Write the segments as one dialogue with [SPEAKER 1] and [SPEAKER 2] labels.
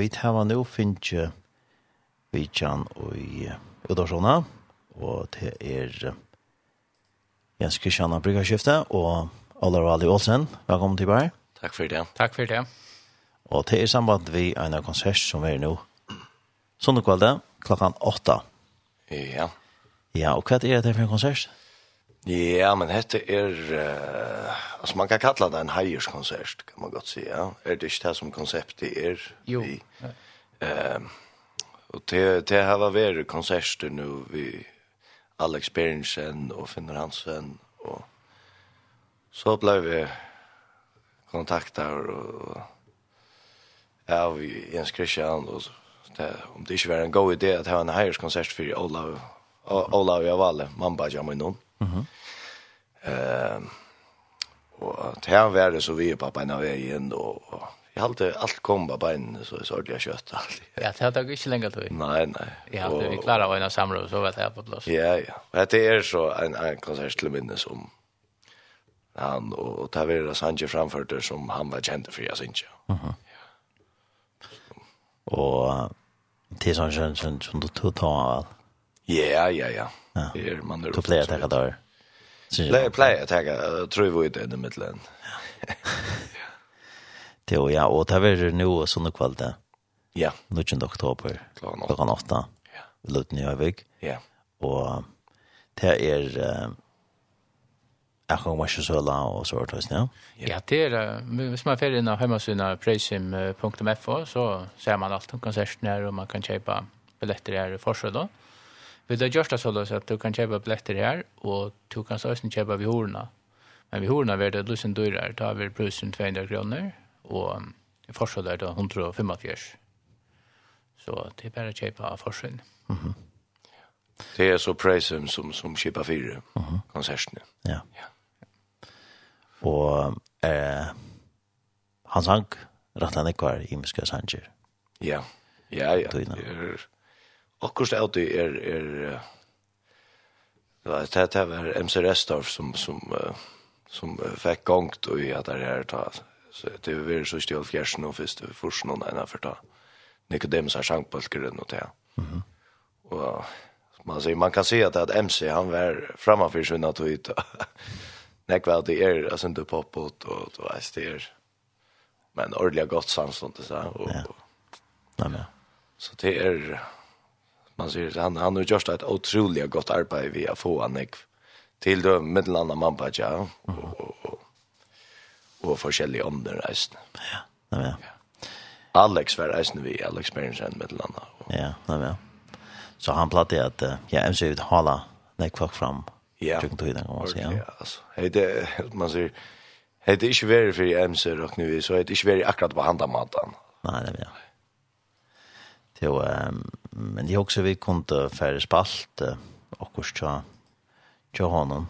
[SPEAKER 1] vi tar nå finner vi kan i Udorsona, og det er Jens Kristian av Bryggarskiftet og Olar Vali Olsen. Velkommen til bare.
[SPEAKER 2] Takk for det.
[SPEAKER 3] Takk for det.
[SPEAKER 1] Og det er samband vi en av konsert som er nå. Sånn kvalitet, klokkan åtta.
[SPEAKER 2] Ja.
[SPEAKER 1] Ja, og hva er det for en konsert?
[SPEAKER 2] Ja. Ja, men dette er, uh, altså man kan kalla det en heierskonsert, kan man godt si, ja. Er det ikke det som konseptet er?
[SPEAKER 3] Jo.
[SPEAKER 2] Vi, uh, og det, det har vært konserter nå, vi, Alex Berensen og Finner Hansen, og så ble vi kontakter, og, ja, vi, Jens Christian, og det, om det ikke var en god idé at ha en heierskonsert for Olav, Olav Javale, Mamba Jamainon.
[SPEAKER 1] Mm Mhm.
[SPEAKER 2] Eh och att här var det så vi på på när vi igen och jag hade allt kom på beina så så ordentligt kött allt.
[SPEAKER 3] Ja, det hade ikke inte til.
[SPEAKER 2] då. Nej,
[SPEAKER 3] nej. det hade vi klara av en samråd så vet jag på plats.
[SPEAKER 2] Ja, ja. Det är så en en konsert till minne som han och Tavera Sanchez framförde som han var känd för jag syns ju.
[SPEAKER 1] Mhm. Och det är sån som du tog ta.
[SPEAKER 2] Ja, ja, ja.
[SPEAKER 1] Ja.
[SPEAKER 2] Er man är.
[SPEAKER 1] Du plejer att ta där.
[SPEAKER 2] Plejer plejer att ta tror vi det i mitten.
[SPEAKER 1] Ja. Det och ja, og det er nå så nu kväll.
[SPEAKER 2] Ja.
[SPEAKER 1] 19 oktober. Klockan 8.
[SPEAKER 2] Ja.
[SPEAKER 1] Vi låter ni över.
[SPEAKER 2] Ja.
[SPEAKER 1] Og det är Jag kommer inte så la och så vart det nu.
[SPEAKER 3] Ja, det är hvis man färd inne hemma sina pricing.fo så ser man allt om konserten här och man kan köpa biljetter här i Forsö då. Vi har gjort det så at du kan kjøpe billetter her, og du kan også kjøpe vid horna. Men vid horna er det lusen dyrere. Da har vi brusen 200 og och i forskel er det 185. Så det er bare att köpa forskjell. Mm -hmm.
[SPEAKER 2] Det är så prisen som, som köpa fyra mm -hmm. konserterna.
[SPEAKER 1] Ja.
[SPEAKER 2] ja.
[SPEAKER 1] Og eh, han sank rätt han är kvar i Miska Sanger.
[SPEAKER 2] Ja, ja, ja. Det är akkurat av det er, er ja, det, det var MC Restorff som, som, som fikk gongt og i at det her ta, så det var veldig så stjål fjersen og først forsen og ena for ta Nicodemus har sjankbølgeren og det. Mm -hmm. Og man, säger man kan se att att MC han var framför sig när tog ut nek vad det är alltså inte popot och då är det är men ordliga gott samstånd så och,
[SPEAKER 1] och, nej men
[SPEAKER 2] så det är man säger han, han har gjort ett otroligt gott arbete vi har fått han till de det middelanda mannpatja og, och och og forskjellige ånder reisende.
[SPEAKER 1] Ja, ja.
[SPEAKER 2] Alex var reisende vi, Alex Berensen middelanda. Og...
[SPEAKER 1] Ja, ja, ja. Så han platte i at, ja, MC ut hala nek folk fram.
[SPEAKER 2] Ja,
[SPEAKER 1] ordentlig, ja,
[SPEAKER 2] altså. Hei, det, man sier, hei, det er ikke veri for MC, så hei, det er ikke veri akkurat på handamaten.
[SPEAKER 1] Nei, det er, ja. Jo, men det är också vi kunne færre spalt och akkurat tja tja honom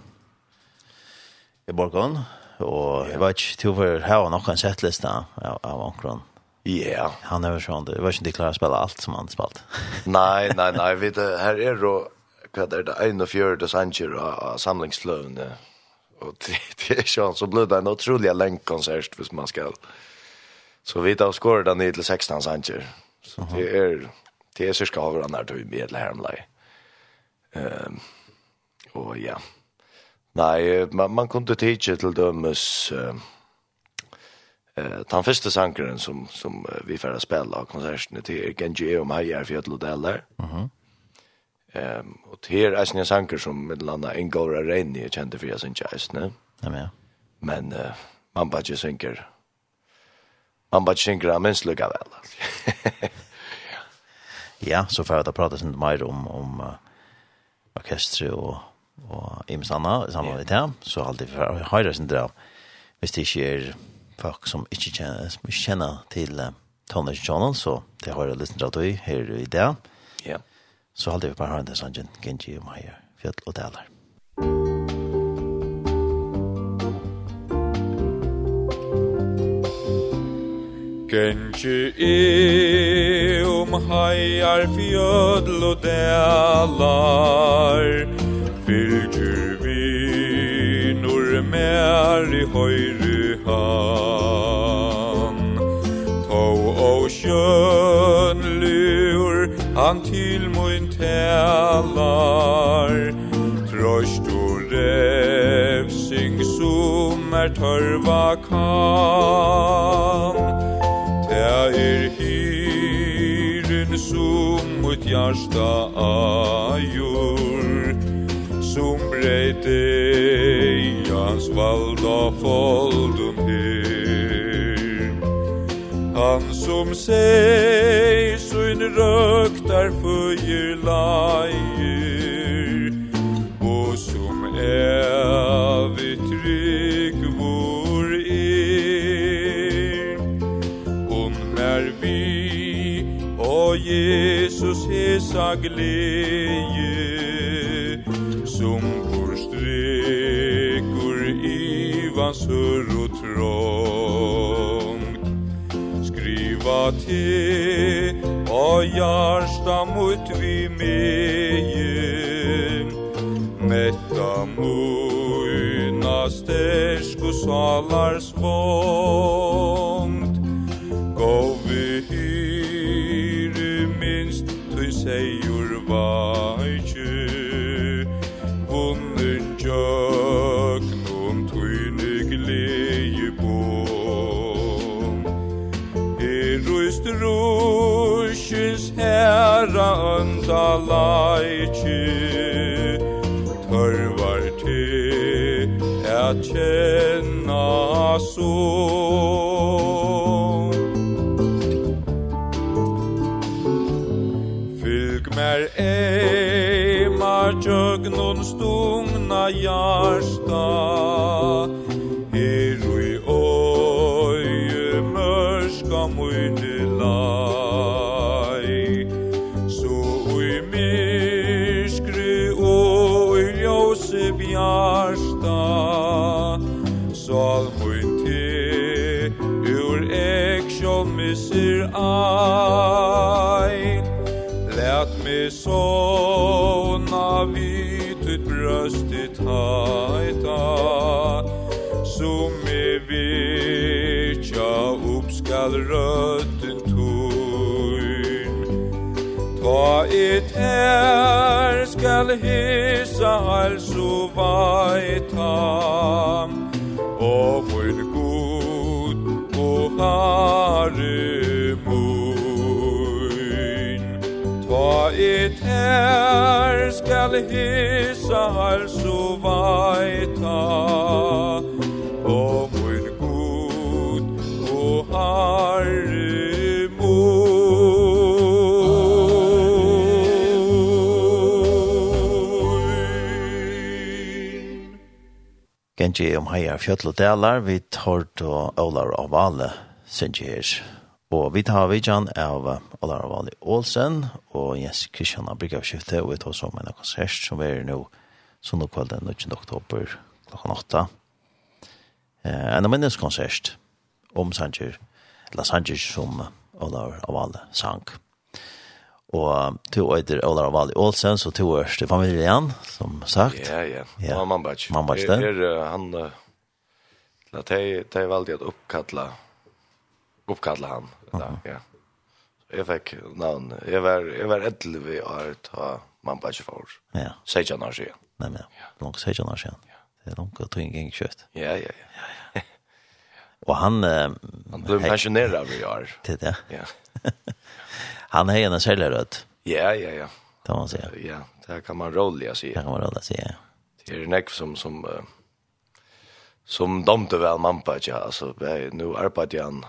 [SPEAKER 1] i borgon och jag vet inte for her var nok någon settliste av, av Ankron
[SPEAKER 2] Ja.
[SPEAKER 1] Han är sån det var inte klarer att spela allt som han spalt.
[SPEAKER 2] nej, nej, nej, vi det här är då vad er det en og fjørde sanger av samlingsløvene, och det är sånn, så blir det en otrolig konsert hvis man skal. så vi tar skåret den till 16 sanger Det er det er cirka over andre du med her med. Ehm og ja. Nei, man, man kunne teacha til dømes eh uh, den første sangeren som, som vi får spille av konsertene til er Genji og Meier Fjödel og Deller.
[SPEAKER 1] Mhm.
[SPEAKER 2] Ehm och det är en sanker som med landa en gåra regn i kände för jag sen
[SPEAKER 1] chans, ne? Ja
[SPEAKER 2] men. Men uh, man bara synker Man bara tänker att mens lukar väl.
[SPEAKER 1] ja, så får jag att prata inte mer om, om uh, orkestre och, och Ims Anna i samband med det. Så alltid för jag har det inte. Hvis det ikke er folk som ikke kjenner, som ikke kjenner til uh, Tonners Channel, så det har jeg lyst til i her i det.
[SPEAKER 2] Ja.
[SPEAKER 1] Så alltid vi bare har en sånn Genji og Meier, Fjell og Dalar.
[SPEAKER 4] Gengi i um haiar fjödl og delar Fylgjur vinur mer i høyri han Tå og sjönlur han til mun talar Trost og revsing som er tørva kan Jeg er hyren som mut hjärsta ajur Som breit jans valda foldum her. Han som seg sin røktar føyer lajer Og som er rosa gleje Som går strekor i vassur og trångt Skriva te og jarsta mot vi meje Metta mojna stersk og salar svång ta laiki Tørvar til at kjenna sol her skal hysa altså vaita og hvor god og hare mun ta et her skal hysa altså vaita
[SPEAKER 1] Genji om heier fjøtl og delar, vi tar då Olar og Vale alle her. Og vi tar vidjan av Olar og Vale Olsen og Jens Kristian av Brygavskiftet, og vi tar som en konsert som er nå sånn kvelden 19. oktober klokken 8. Eh, en minneskonsert om Sanger, eller Sanger som Olar og Vale sang. Og to øyder Olar og Valdi Olsen, så to er familien, som sagt.
[SPEAKER 2] Ja, ja.
[SPEAKER 1] ja. Og Mambach.
[SPEAKER 2] Mambach,
[SPEAKER 1] det.
[SPEAKER 2] Her, han, la teg, teg valdi at uppkalla, uppkalla han. Da, ja. Jeg fikk navn, jeg var, jeg var edel vi år ta man Mambach for.
[SPEAKER 1] Ja.
[SPEAKER 2] Sejan år siden.
[SPEAKER 1] Nei, men, langt sejan år siden. Det er langt og tog ingen kjøtt.
[SPEAKER 2] Ja, ja, ja.
[SPEAKER 1] ja, ja. Og
[SPEAKER 2] han... han ble pensjoneret av i år.
[SPEAKER 1] Det er det.
[SPEAKER 2] Ja.
[SPEAKER 1] han är en säljaröd.
[SPEAKER 2] Ja, ja, ja.
[SPEAKER 1] Kan man säga.
[SPEAKER 2] Ja, det kan man rolla
[SPEAKER 1] sig.
[SPEAKER 2] Det
[SPEAKER 1] kan man rolla sig.
[SPEAKER 2] Det är näck som som uh, som domte väl man på ja, alltså nu arbetar han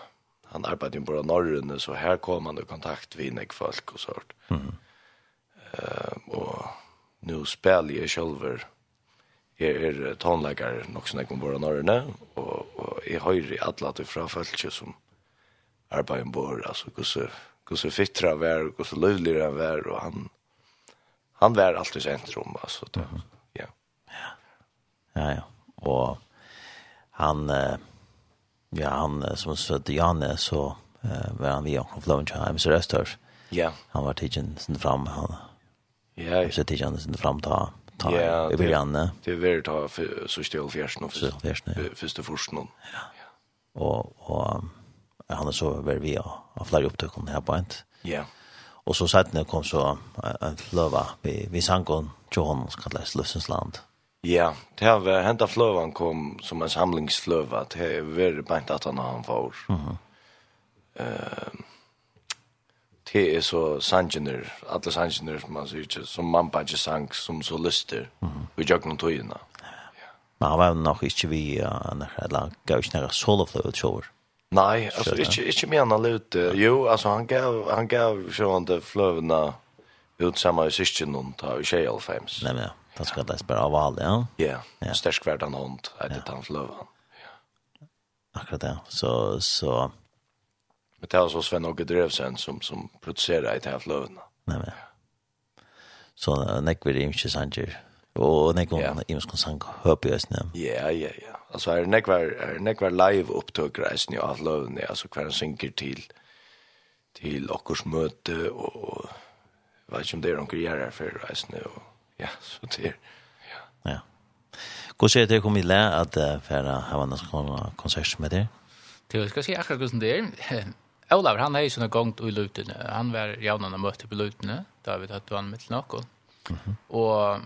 [SPEAKER 2] han arbetar ju på norrön så här kommer man i kontakt med näck folk och sånt.
[SPEAKER 1] Mm.
[SPEAKER 2] Eh uh, och nu spelar jag själv Jeg er tonleikar nok som jeg kom på av Norrøne, og, og jeg høyre i alle at det er fra følelse som arbeider bort, altså hvordan hur så fittra han var och så lövlig han var och han han var alltid i centrum alltså då. Mm -hmm. Ja.
[SPEAKER 1] Ja ja. Och han eh, ja han som så att Janne så eh, var han vi och Flowheim så röstörs.
[SPEAKER 2] Ja.
[SPEAKER 1] Han var tidgen sen fram han.
[SPEAKER 2] Ja.
[SPEAKER 1] Så tidgen sen fram ta ta
[SPEAKER 2] ja,
[SPEAKER 1] i början.
[SPEAKER 2] Det är väl ta för så stel
[SPEAKER 1] fjärsen och första
[SPEAKER 2] första. Ja.
[SPEAKER 1] Och och han er så var vi av flere opptøkken her på en.
[SPEAKER 2] Ja.
[SPEAKER 1] Og så satt når kom så en fløva vi, vi sang om John, som kalles Løsens land.
[SPEAKER 2] Ja, det har hentet fløvan kom som en samlingsfløva, det är väldigt bænt at han han var.
[SPEAKER 1] Mm
[SPEAKER 2] -hmm. det er så sangener, alle sangener som man sier ikke, som man bare sang som så lyster, mm -hmm. og gjør noen tøyene.
[SPEAKER 1] Men han var nok ikke vi, uh, eller gav ikke noen solofløvet sjåver.
[SPEAKER 2] Nej, alltså inte inte mena lite. Jo, alltså han gav han gav sjönde flövna ut samma i syskon och ta i tjej alfems.
[SPEAKER 1] Nej men, det ska det bara av all, ja.
[SPEAKER 2] Ja,
[SPEAKER 1] ja.
[SPEAKER 2] stärsk värd han hond, hette han flövan. Ja.
[SPEAKER 1] Akkurat det. Så så
[SPEAKER 2] Men det var så Sven Åke Drevsen som, som producerar i det här flövna.
[SPEAKER 1] Nej men. Så nekver imkje sanger. Og det imkje sanger høper jeg snøm.
[SPEAKER 2] Ja, ja, ja. Alltså är det var är det var live upptog reisen i av löven det alltså kvar synker till till åkers möte och, och vad vet inte om det är någon här för reisen och ja så det ja.
[SPEAKER 1] Ja. Går det det kommer i lä att färra ha en sån konsert med det.
[SPEAKER 3] Det ska se akkurat hur det är. Olav han har ju såna gång i luten. Han var jaunan och mötte på luten. David hade han mitt något. Mhm. Och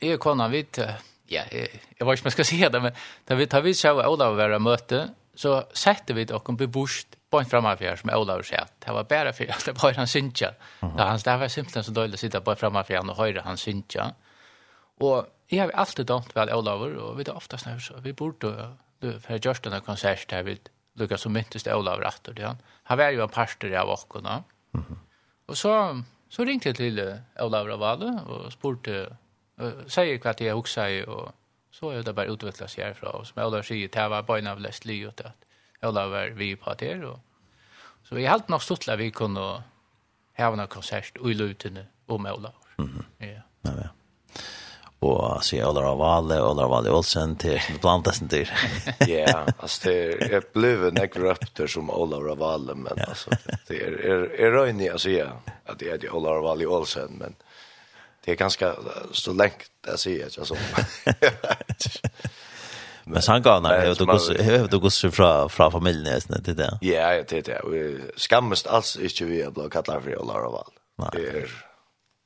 [SPEAKER 3] är konan vid ja, jag vet ikke om jeg skal si det, men da vi tar vi så av Olav være møte, så sätter vi dock en bebust på en framför som Olav sier at det var bare för att det var han synja. Mm. Han där var simpelthen så dåligt å sitta på en han och høre han synja. Och jeg har alltid dømt väl Olav och vi er ofta när så vi borde du för just den konsert her, vi Lucas som myntest Olav rätt och det han var ju en parster av och Mm. Och så så ringte jag till Olav Ravalle och spurte säger kvart jag också och så är det bara utvecklas härifrån och som jag lär sig det var bara av Leslie och att jag lär vi på det och så vi helt nog stort vi kunde ha en konsert och lutene och måla. Mhm. Ja.
[SPEAKER 1] Ja. ja och så alla av alla alla av alla Olsen till plantas inte.
[SPEAKER 2] Ja, alltså det är blev en korrupter som alla av alla men alltså det är är är röjning alltså ja att det är det alla av Olsen men det är ganska så länge att säga alltså.
[SPEAKER 1] Men sen går
[SPEAKER 2] när
[SPEAKER 1] jag
[SPEAKER 2] då
[SPEAKER 1] går du går från från familjen nästan till det.
[SPEAKER 2] Ja, det det. Vi skammast alls inte vi att bli kallade för alla av
[SPEAKER 1] all.
[SPEAKER 2] Det är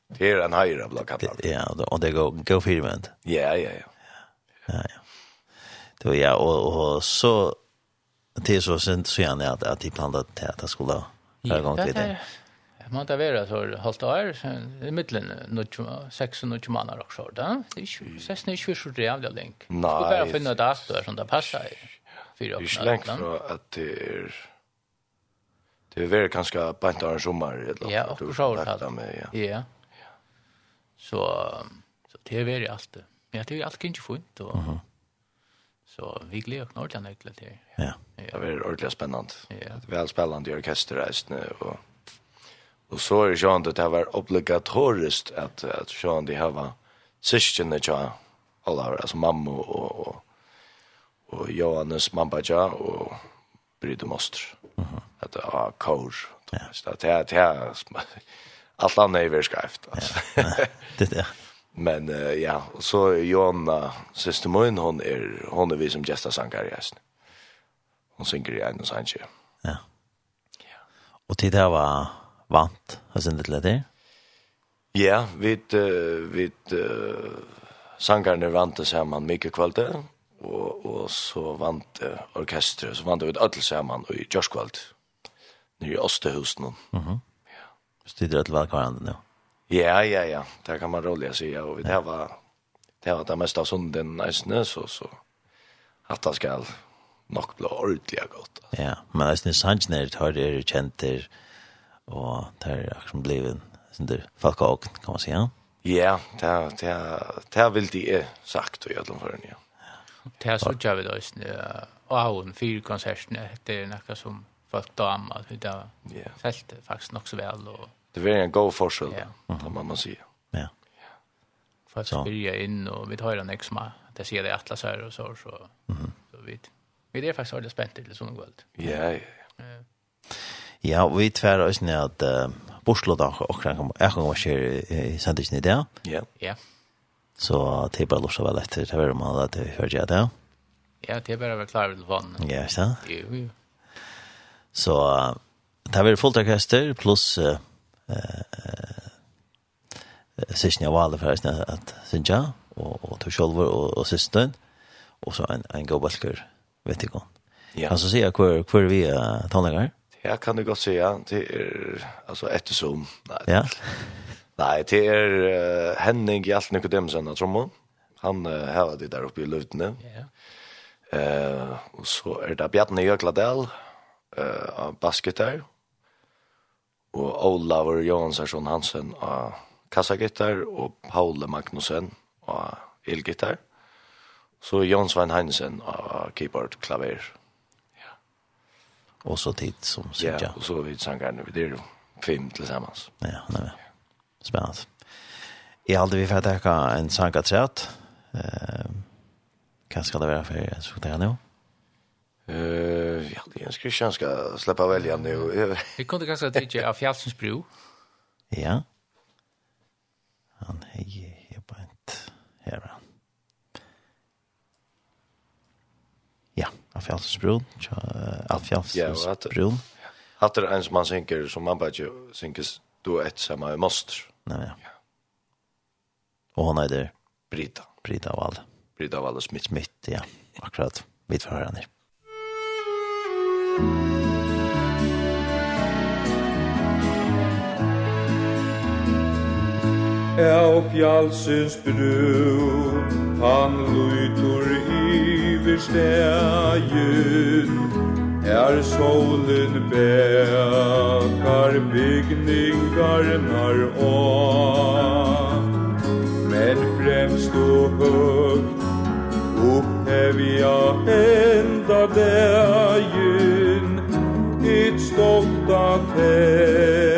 [SPEAKER 2] det är en höjre att bli kallad.
[SPEAKER 1] Ja, och det går go firmant.
[SPEAKER 2] Ja, ja, ja.
[SPEAKER 1] Ja, ja. Då ja och och så det är så sent så gärna att att de blandat det att det skulle vara gång till det
[SPEAKER 3] man tar være så halvt år, i middelen, 26-20 måneder også, da? Det er ikke det är inte så jævlig lenge.
[SPEAKER 2] Nei.
[SPEAKER 3] Du bare finne et dator som det passer i.
[SPEAKER 2] Det är inte
[SPEAKER 3] länk
[SPEAKER 2] från att det är... Det är väl ganska bänt av en sommar.
[SPEAKER 3] Ja, och det
[SPEAKER 2] med, Ja.
[SPEAKER 3] Ja. Så, så det er veldig alt det. Men det er alt ikke inte og... Så vi gleder oss når det er till det.
[SPEAKER 1] Ja.
[SPEAKER 2] Det är ordentligt spännande.
[SPEAKER 3] Ja.
[SPEAKER 2] Det är väl spännande i orkesterreisen och... Och så är det ju att det var obligatoriskt att att så de hava syskene tja alla alltså mamma och och och Johannes mamma ja och Brydde Moster. Mhm. Mm att det var kor. Ja. Så det är det är alla nej skrift alltså.
[SPEAKER 1] Det där.
[SPEAKER 2] Men uh, ja, och så Johanna syster min hon är hon är vi som gästar sankar i Hon synger i en och Ja.
[SPEAKER 1] Ja. Och det där var vant har sin det det.
[SPEAKER 2] Ja, vi vi sangarna vant det samman mycket kvalitet och och så vant orkestret så vant vi öll samman och i Jörskvald. Nu i Österhusen. Mhm.
[SPEAKER 1] Mm ja. Styr det välkarande nu.
[SPEAKER 2] Ja, ja, ja. Det kan man roligt säga och det var det var det mesta sunden nästan så så att det ska nok bli ordentligt gott.
[SPEAKER 1] Ja, men det är sant när det har känt det och där har som blivit en sån där falkåk kan man säga.
[SPEAKER 2] Ja, det det det vill det sagt och jag tror för ja.
[SPEAKER 3] Det er så jag vi da, og och en fyra konserter det er noe som folk då amma hur det
[SPEAKER 2] ja.
[SPEAKER 3] Helt faktisk nok så vel, og...
[SPEAKER 2] det är en god forskjell,
[SPEAKER 3] ja.
[SPEAKER 2] kan man man säga.
[SPEAKER 1] Ja.
[SPEAKER 3] folk
[SPEAKER 1] att
[SPEAKER 3] spela inn, og vi tar den exma det sier det atlas her, og så så. Mhm. Så vi vi är faktiskt alldeles spänt till sån guld.
[SPEAKER 2] Ja. Ja.
[SPEAKER 1] Ja, og vi tvær oss ned at uh, Borslo da, og jeg kan være kjør i sendingen i det.
[SPEAKER 2] Ja.
[SPEAKER 3] Ja.
[SPEAKER 1] Så det er bare lort å være etter, det er bare man at vi hører det,
[SPEAKER 3] ja. Det er bare å være klar over telefonen.
[SPEAKER 1] Ja, ikke sant?
[SPEAKER 3] Jo, jo.
[SPEAKER 1] Så det er fullt orkester, pluss uh, uh, Sysnia Vale for resten at Sysnia, og, og to sjolver og, og systeren, og så en, en god balker, vet ikke om.
[SPEAKER 2] Ja.
[SPEAKER 1] Kan så si hvor, hvor vi er tonleggere?
[SPEAKER 2] Ja. Ja, kan du godt si, ja. Det er, altså, ettersom. Nei,
[SPEAKER 1] ja.
[SPEAKER 2] nei, det er uh, Henning Hjalt Nikodemsen av Trommo. Han uh, har det der oppe i løvdene.
[SPEAKER 3] Ja.
[SPEAKER 2] Uh, og så er det Bjarne Jøkladel uh, av bassgitar. Og Olavur Johansson Hansen av kassagitar. Og Paule Magnussen av elgitar. Så Jonsvein Heinsen av keyboard klaver.
[SPEAKER 1] Ja. Och så tid som
[SPEAKER 2] sitter.
[SPEAKER 1] Ja,
[SPEAKER 2] och så vid sangarna vi det är då fem tillsammans.
[SPEAKER 1] Ja, nej. Ja. Spännande. Jag hade vi för att täcka en sangaträtt. Eh, kan ska det vara för så där nu?
[SPEAKER 2] Eh, ja, det är en skryschan ska släppa välja nu.
[SPEAKER 3] Vi kunde kanske titta av Fjällsensbro.
[SPEAKER 1] Ja. Han hej, jag bara inte. Här var han. Afjallsbrun,
[SPEAKER 2] hatt Hatter en som man synker, som man bare synkes, du er et samme i Moster.
[SPEAKER 1] Nei, ja. Og hon er der?
[SPEAKER 2] Brita.
[SPEAKER 1] Brita av alle.
[SPEAKER 2] Brita av alle smitt.
[SPEAKER 1] Smitt, ja. Akkurat. Vi får høre henne.
[SPEAKER 4] Ja, og fjallsins brun, han lutur i yfir stegen Er solen bekar bygningarnar av Men fremst og høgt Upphevja enda degin Yt stolta teg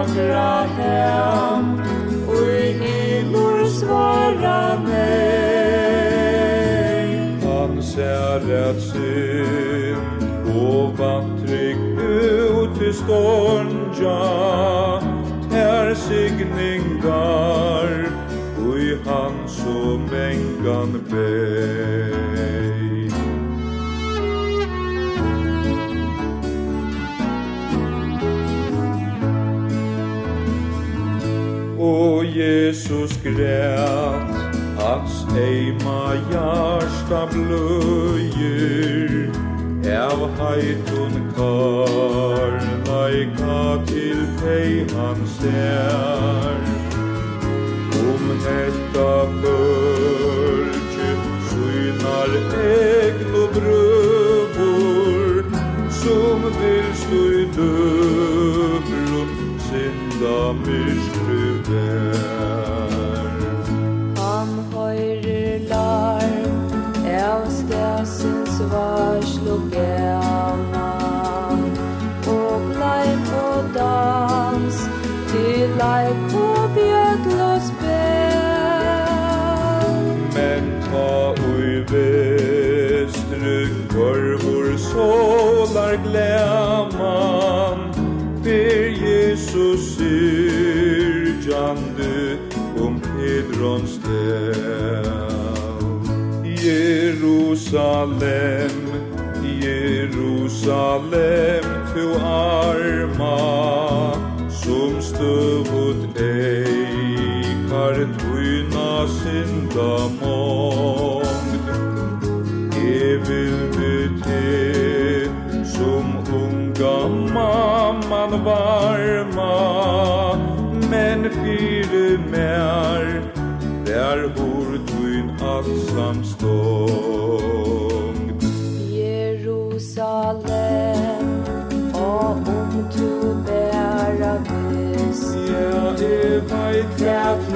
[SPEAKER 4] fagra hem
[SPEAKER 5] Och i hyllor svara nej
[SPEAKER 4] Han ser ett synd Och vattrig ut i ståndja Ter signingar Och i hans och mängan bär Jesus grät. Hans eima hjärsta blöjer. Av hajton kar Laika til pej han ser. Om hetta bölge Synar egn og brøvor Som vil stå i døvron Synda myr Jerusalem Jerusalem tu arma som stövut ej, eikar tuina
[SPEAKER 5] sinda mo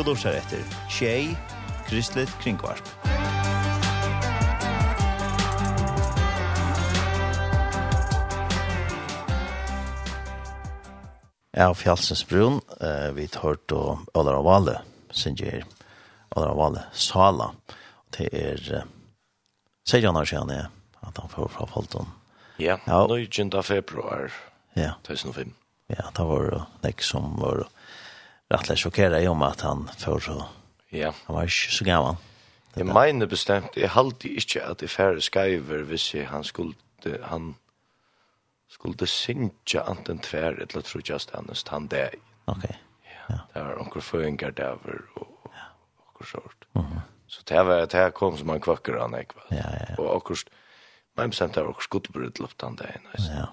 [SPEAKER 5] Du
[SPEAKER 1] lortar etter Tjei, Kristelig Kringvarp. Jeg er Fjalsens Brun, eh, vi tar til Ålar og Valle, synger Ålar og Valle, Sala. Det er, eh, Sejan han her siden jeg, at han får fra Folton.
[SPEAKER 2] Ja,
[SPEAKER 1] ja.
[SPEAKER 2] 19. februar, 2005.
[SPEAKER 1] Ja, det var det som var rättligen chockerad om at han får så...
[SPEAKER 2] Ja.
[SPEAKER 1] Han var ikke så gammal.
[SPEAKER 2] Jeg mener bestämt, jeg halte inte att det färre skriver hvis han skulle... Han skulle synge anten tvär eller tror jag stannast han där.
[SPEAKER 1] Okej.
[SPEAKER 2] Ja. Det var onkel Föringar där och och sånt. Så det var det här kom som en kvakker han ikke.
[SPEAKER 1] Ja, ja, ja.
[SPEAKER 2] Och akkurat men sen där också skuttbröd han
[SPEAKER 1] där
[SPEAKER 2] nice. Ja.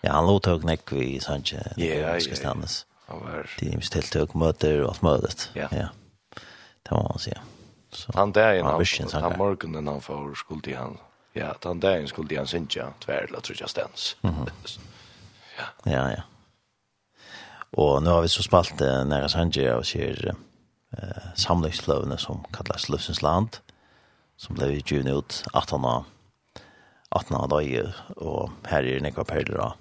[SPEAKER 1] Ja, han låter jag knäck vi sanche.
[SPEAKER 2] Ja, ja, ja. Han var...
[SPEAKER 1] Det är just helt hög möter och allt.
[SPEAKER 2] Ja.
[SPEAKER 1] ja. Det var man säga. Så,
[SPEAKER 2] han där
[SPEAKER 1] innan,
[SPEAKER 2] han, han morgonen han får skulle i han. Ja, han där innan skuld i han syntja, tvärla tror jag stens. Mm -hmm.
[SPEAKER 1] ja. ja, ja. Och nu har vi så spalt eh, nära Sanje och ser eh, samlingslövene som kallas Lufsens land som blev givet ut 18 av 18 av dagar och här är det några då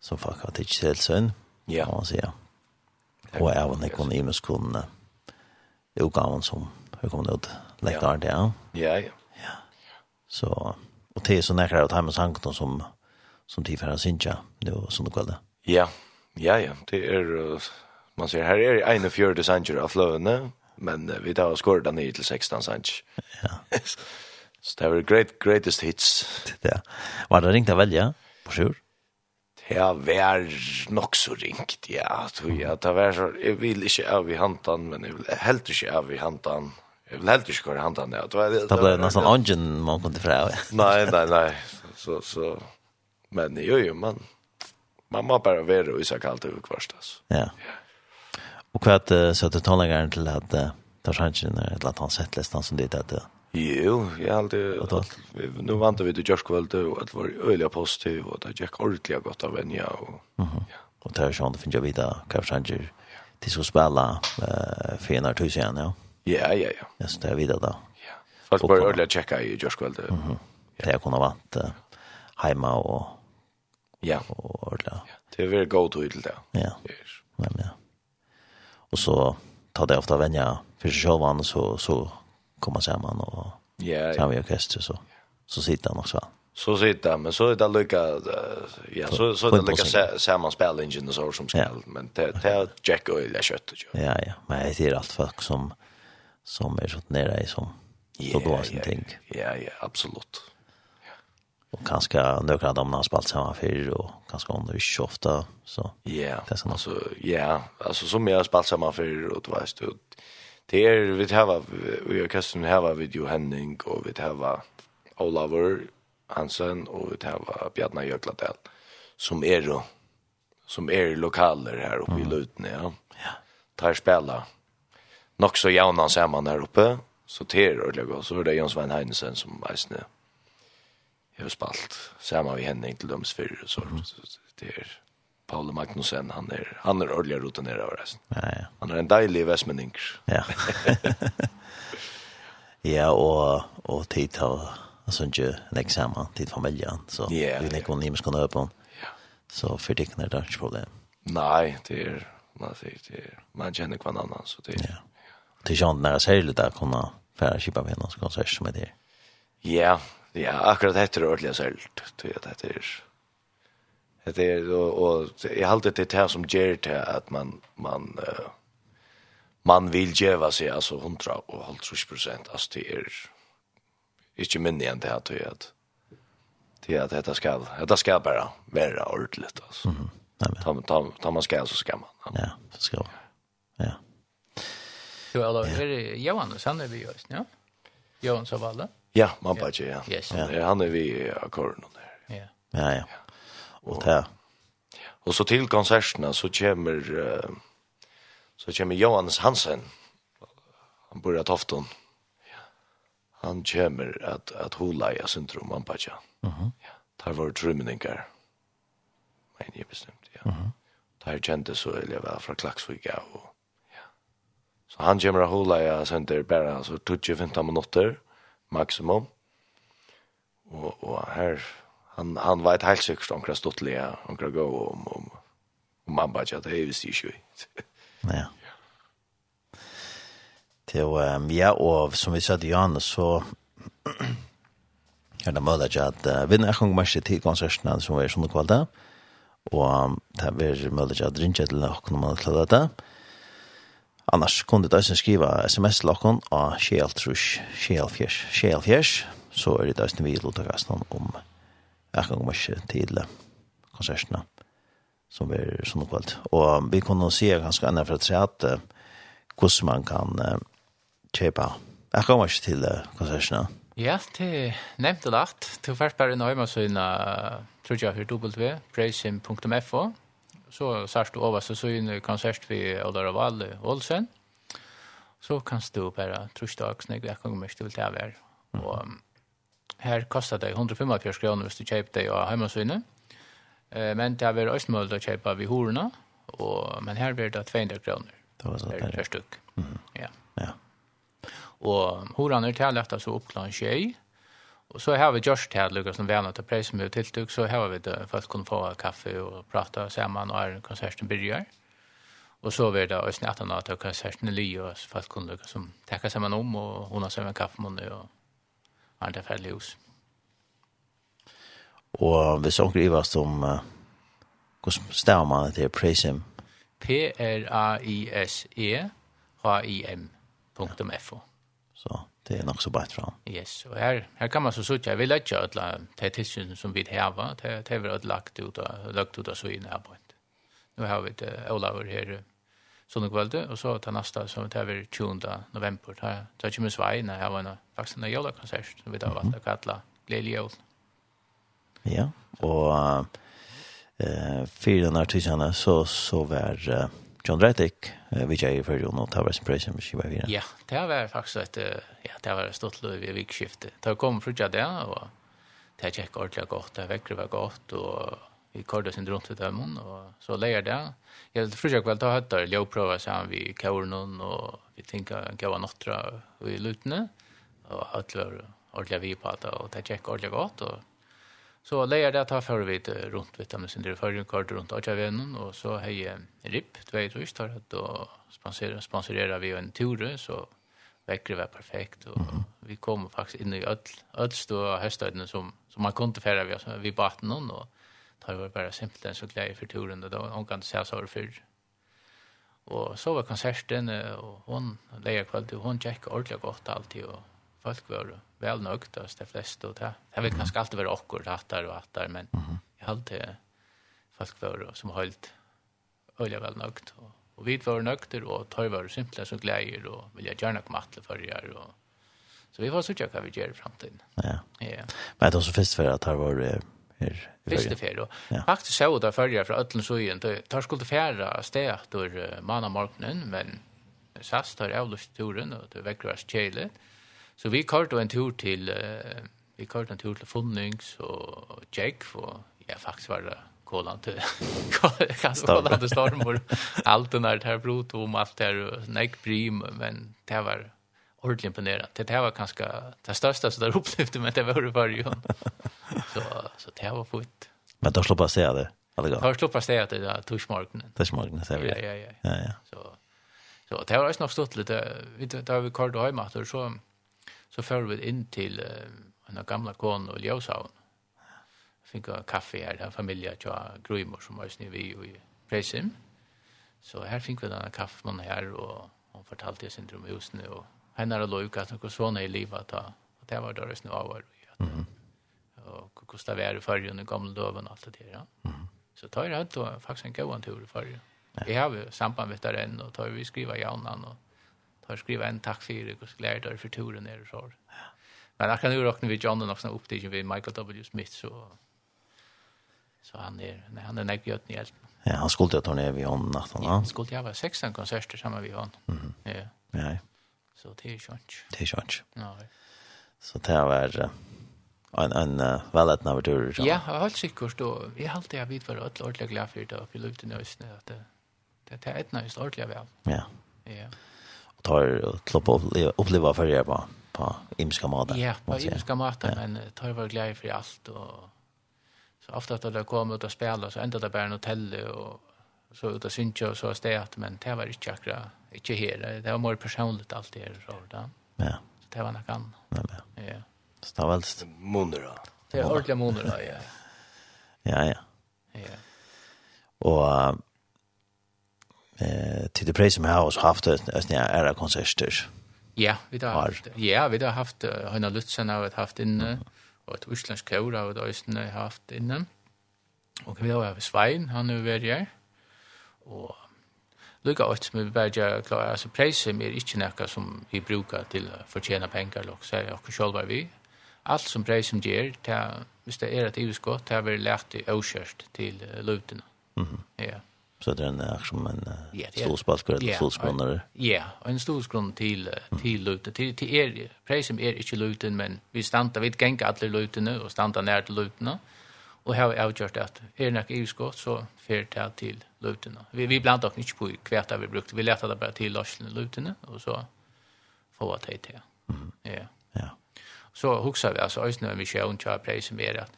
[SPEAKER 1] som folk har tidigt till
[SPEAKER 2] Ja.
[SPEAKER 1] Kan man säga. Och även ikon i muskon utgaven som hur kommer ut läckare det. Ja,
[SPEAKER 2] ja. Ja.
[SPEAKER 1] Så och det är så nära att hemma sangen som som tifar sinja det var som det kallade.
[SPEAKER 2] Ja. Ja, ja, det är man ser här är en av fjärde sanger av fløvene, men vi tar skor den ner till 16 sanger.
[SPEAKER 1] Ja.
[SPEAKER 2] så det var great greatest hits.
[SPEAKER 1] Det var det ringt av välja på sjur.
[SPEAKER 2] Ja, vær nok så ringt, ja, tror jeg. Det var så, jeg vil ikke av i hantan, men jeg vil helt ikke av i hantan. Jeg vil helt ikke gå i hantan, ja. Det, var,
[SPEAKER 1] det, det ble nesten ånden man kom til fra, ja.
[SPEAKER 2] nei, nei, nei. Så, så. Men jo, jo, man, man må bare være og isa kallt over kvart, altså.
[SPEAKER 1] Ja. ja. Og hva er det, så til tonleggeren til at det er sannsyn, eller at han sett listan som dit er det, ja.
[SPEAKER 2] Jo, jeg
[SPEAKER 1] jag
[SPEAKER 2] hade nu vant vi til Jörskvöld og att var øyelig positiv og det gikk ordentlig godt av
[SPEAKER 1] vänja och ja. Och där så finns jag vidare kanske till så spela eh fenar tusen ja.
[SPEAKER 2] Ja, ja, ja.
[SPEAKER 1] Ja, så Jag står vidare
[SPEAKER 2] då.
[SPEAKER 1] Ja.
[SPEAKER 2] var
[SPEAKER 1] bara
[SPEAKER 2] öliga checka i Jörskvöld. Mhm.
[SPEAKER 1] Det jag kunde vant uh, hemma og...
[SPEAKER 2] ja,
[SPEAKER 1] och ordla.
[SPEAKER 2] Det er veldig god till det.
[SPEAKER 1] Ja. Ja, ja. Og så tar det ofta vänja för sig og så så komma samman och
[SPEAKER 2] ja, så
[SPEAKER 1] har orkester så så sitter han också.
[SPEAKER 2] Så sitter han, men så är det lika ja, så så är det
[SPEAKER 1] lika
[SPEAKER 2] sammanspelningen och så som ska men det det Jack och det kött och
[SPEAKER 1] Ja ja, men det är allt folk som som är så nere i som så då sin ting.
[SPEAKER 2] Ja ja, absolut.
[SPEAKER 1] Och kanske några av dem har spalt samma för och kanske om det är ofta så.
[SPEAKER 2] Ja. Alltså ja, alltså som jag har spalt samma för och du vet du Det är vi har vi har kastat har vi ju Henning och vi har Olaver Hansen och vi har Bjarne Jökladel som är då som är lokaler här uppe i Lutne ja.
[SPEAKER 1] Ja.
[SPEAKER 2] Tar spela. Nog så jauna samman där uppe så ter och lägga så är det Jens Van Heinsen som visst nu. Jag har spalt samma vi Henning till döms för så, mm. så det är Paul Magnussen, han er, han er ordentlig rutinere av resten.
[SPEAKER 1] Ja, ja.
[SPEAKER 2] Han er en deilig vestmenning.
[SPEAKER 1] Ja. ja, og, og tid har altså ikke legge sammen, tid familien, så
[SPEAKER 2] ja,
[SPEAKER 1] vi legger henne himmelsk henne på
[SPEAKER 2] Ja.
[SPEAKER 1] Så for det er det ikke problem.
[SPEAKER 2] Nei, det er, man sier, det er, man kjenner hver annen, så det
[SPEAKER 1] er. Ja. Det er ikke nære litt der, kunne fære kjipa med noen konsert som er det.
[SPEAKER 2] Ja, ja, akkurat dette er ordentlig særlig, det er dette er, Det är och, och jag har alltid det här som ger till att man man uh, man vill geva sig alltså 100 och 50 procent alltså det är inte minne än det här tror jag det är att detta ska detta ska bara vara ordligt alltså. Mm. -hmm.
[SPEAKER 1] Nej men
[SPEAKER 2] ta ta man ska så ska man.
[SPEAKER 1] Ja, så ska. Ja.
[SPEAKER 3] Jo, eller är det Johan och sen vi just, ja. Johan så
[SPEAKER 2] Ja, man bara ja.
[SPEAKER 3] Yes.
[SPEAKER 2] Han är vi akkorden där.
[SPEAKER 3] Ja.
[SPEAKER 1] Ja, ja och det.
[SPEAKER 2] Och så till konserterna så kommer så kommer Johannes Hansen. Han börjar tofton. Han kommer att att hola i syndrom han patcha.
[SPEAKER 1] Mhm.
[SPEAKER 2] Ja. Tar var trumningar. Men jag bestämt ja. Mhm. Mm där kände så eller elever från Klaxvik och Så han kommer att hålla jag sönder bara så 20-15 minuter maximum. Och, och här han han var ett helt säkert omkring stottliga omkring gå om om om man bara att det är ju ju.
[SPEAKER 1] Ja. Det um, ja och som vi sa till Jan så Jag har møtt at uh, vinner er ikke mest til konsertene som er sånn kvalde, og det er møtt at ringe til dere når man er det. Annars kunne du også skrive sms til dere av 20 trus, 20 så er det også en video til resten om jeg kan komme ikke til konsertene som er sånn kveld. Og vi kunne se ganske annet for å se at hvordan man kan uh, kjøpe. Jeg kommer ikke til konsertene.
[SPEAKER 3] Ja, det nevnte lagt. Til først bare nøye med sånne, tror jeg, for www.bracing.fo. Så sørst du over så sånne konsert vi Olar og Valle Olsen. Så kan du bare truske dagsnøy, jeg kommer ikke til å ta vær. Og Her kostar det 145 kroner hvis du kjøper det av heimasynet. Eh, men det er også mulig å kjøpe ved horene, og, men her blir det 200 kroner.
[SPEAKER 1] Det var så
[SPEAKER 3] Per, per stykk. Mm -hmm. Ja.
[SPEAKER 1] ja.
[SPEAKER 3] Og horene er tilgjort så opp til en tjej, Og så har vi gjort det Lukas, som vänner til press med tiltuk, så har vi det for att kunna få kaffe och prata sammen och är konserten börjar. Och så var det och snatten til konserten är ly och för att kunna Lukas som tacka sammen om och hun har sammen kaffe med och er det ferdig hos.
[SPEAKER 1] Og hvis dere ivast om uh, hvordan stavar man det til Praise
[SPEAKER 3] P-R-A-I-S-E-H-I-M.fo
[SPEAKER 1] Så det er nok så bare fram.
[SPEAKER 3] Yes, og her, her kan man så sitte, jeg vil ikke alle til tilsyn som vi har, det har vi lagt ut av, lagt ut av så inn her på. Nå har vi det, Olaver her, sånne kvölde, og så til neste, som det er 20. november. da er ikke ta svei, når jeg var en, faktisk en jølekonsert, som vi da valgte å kalle Gledelig Jøl.
[SPEAKER 1] Ja, og uh, fyrir denne tidsjane så, så var uh, John Reddick, uh, vi tjejer fyrir jo nå, det var Simpression, vi var fire.
[SPEAKER 3] Ja, det var faktisk et, ja, det var et stort løy i vikskiftet. Det kom frutja det, og det tjekk ordentlig godt, det vekker var godt, og vi kordas inte runt vid dem och så lägger det. Jag försöker väl ta hötter, jag prövar sen vi kåren och vi tänker en kåra nottra i lutne och var ordentlig vi på det, och det checkar ordentlig gott och så lägger det att ta för vid runt vid dem sen det förrän kort runt och jag vet och så hej rip två trist har att då sponsorerar sponsorerar vi en tur så väcker var perfekt och vi kommer faktiskt in i öll öll stora som som man kunde färra vi vi batten och tar var bara simpelt så glädje för turen då hon kan säga så för. Och så var konserten och hon leier kvalitet hon checkar ordentligt gott alltid och folk var väl nöjt de flesta och det. det vet kanske alltid vara okkur, att og och men där men jag hade folk var som höjt öliga väl nöjt och Och vi var nökter och tar var simpelt så glädjer och vilja jag gärna komma att för er och så vi var så tjocka vi gör i framtiden.
[SPEAKER 1] Ja.
[SPEAKER 3] Ja.
[SPEAKER 1] Men det er så først for at det var her.
[SPEAKER 3] Første ferie.
[SPEAKER 1] Ja.
[SPEAKER 3] Faktisk så det følger fra Øtlen Søyen. Det skulle fjerde sted etter mandag men SAS tar avlyst turen, og det vekker oss kjeilet. Så vi kørte en tur til, uh, vi kørte en tur til Funnings og Jegg, og ja, faktisk var det kolan til kolan til stormor allt den där här brot om allt där näck prim men det var ordentligt imponerande det var ganska det största så där upplevde men det var det var Så, så det var fint.
[SPEAKER 1] Men då slipper jag säga det? Eller
[SPEAKER 3] går?
[SPEAKER 1] Då
[SPEAKER 3] slipper jag säga det,
[SPEAKER 1] ja, torsmorgonen. Torsmorgonen, säger vi.
[SPEAKER 3] Ja, ja, ja.
[SPEAKER 1] ja, ja.
[SPEAKER 3] Så, så det var också nog stått lite, där vi kallade hemma, att så, så för vi in till uh, en gamla kon och Ljöshavn. Fick en kaffe här, där familjen tja Grymor som var snitt vi i Presim. Så här fick vi den här kaffemannen här och hon fortalte sin inte om husen och henne har lovkat något sådana i livet att det var dörres nu av var.
[SPEAKER 1] Mm
[SPEAKER 3] och Gustav är i förrjun i gamla döven och allt det där. Ja. Mm. Så tar jag då faktiskt en gåan tur i förrjun. Jag har ju samband med det än och tar vi skriva jaunan och tar skriva en tack för det och lär dig för turen ner och så. Ja. Men jag kan ju räkna vid John och också upp till vid Michael W. Smith så så han är nej, han är näck gjort helt.
[SPEAKER 1] Ja, han skulle jag ta ner vid honom natten. Ja, han
[SPEAKER 3] skulle jag vara 16 konserter samma vid honom. Mm. Ja.
[SPEAKER 1] Ja.
[SPEAKER 3] Så det är skönt.
[SPEAKER 1] Det är kjønt.
[SPEAKER 3] Ja.
[SPEAKER 1] Så det var en en uh, väldigt när tur.
[SPEAKER 3] Ja, helt säkert då. jag har alltid vid för att ordla glad för det och vi lukte nösne att det det är ett nöst ordla väl.
[SPEAKER 1] Ja.
[SPEAKER 3] Ja.
[SPEAKER 1] Och tar klopp uppleva för er på på imska mat.
[SPEAKER 3] Ja, på imska maten men tar var glad för allt och så ofta att det kommer ut och spela så ända det bara en hotell och så ut och synka och så stätt men det var inte chakra inte här det var mer personligt allt det så där.
[SPEAKER 1] Ja.
[SPEAKER 3] Så det var något annat.
[SPEAKER 1] Ja.
[SPEAKER 3] Ja.
[SPEAKER 1] Så det var helst.
[SPEAKER 2] Måneder da.
[SPEAKER 3] Det er ordentlig måneder da, ja.
[SPEAKER 1] Ja, ja.
[SPEAKER 3] Ja.
[SPEAKER 1] Og eh, til det pris som jeg har også haft en ære konserter.
[SPEAKER 3] Ja, vi har haft, ja, vi har haft Høyna Lutzen har vi haft inne, og et uslensk kjør har vi også haft inne. Og vi har haft Svein, han er vært her. Og lukka åt som vi bare gjør klarer, altså pris som er ikke noe som vi brukar til å fortjene penger, og så er det akkurat selv vi allt som brei som ger, ta, hvis det er et iverskott, det har vært lært i avkjørst til uh, løvdene. Mm -hmm. ja.
[SPEAKER 1] Så det er en akkurat som en
[SPEAKER 3] uh,
[SPEAKER 1] stålspalker eller
[SPEAKER 3] ja,
[SPEAKER 1] stålsgrunnere?
[SPEAKER 3] Ja, og en stålsgrunn til, til løvdene. Til, til er, brei som er ikke løvdene, men vi standa, vi gengar alle løvdene og standa nær til løvdene, og her har vi avgjort at er det ikke iverskott, så fer det til løvdene. Vi, vi blant dere ikke på hver vi brukte, vi lette det bare til løvdene, og så få det til. Mm. Ja.
[SPEAKER 1] Ja
[SPEAKER 3] så huxar vi alltså ösnö en vision och att prisa mer att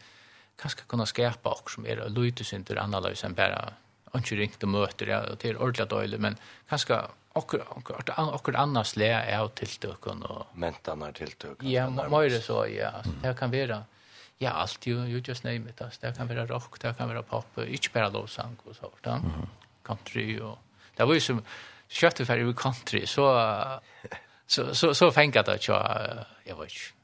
[SPEAKER 3] kanske kunna skapa och som är lite synd till analys än bara inte ringt och möter det och till ordla dåligt men kanske och och och annars lä är till tilltöken och
[SPEAKER 2] mentarna tilltöken
[SPEAKER 3] ja mer så ja. Det kan vara ja allt ju you just name it alltså det kan vara rock det kan vara pop inte bara lovsång och så där country och det var ju som köttet för i country så så så så fängat att jag jag vet inte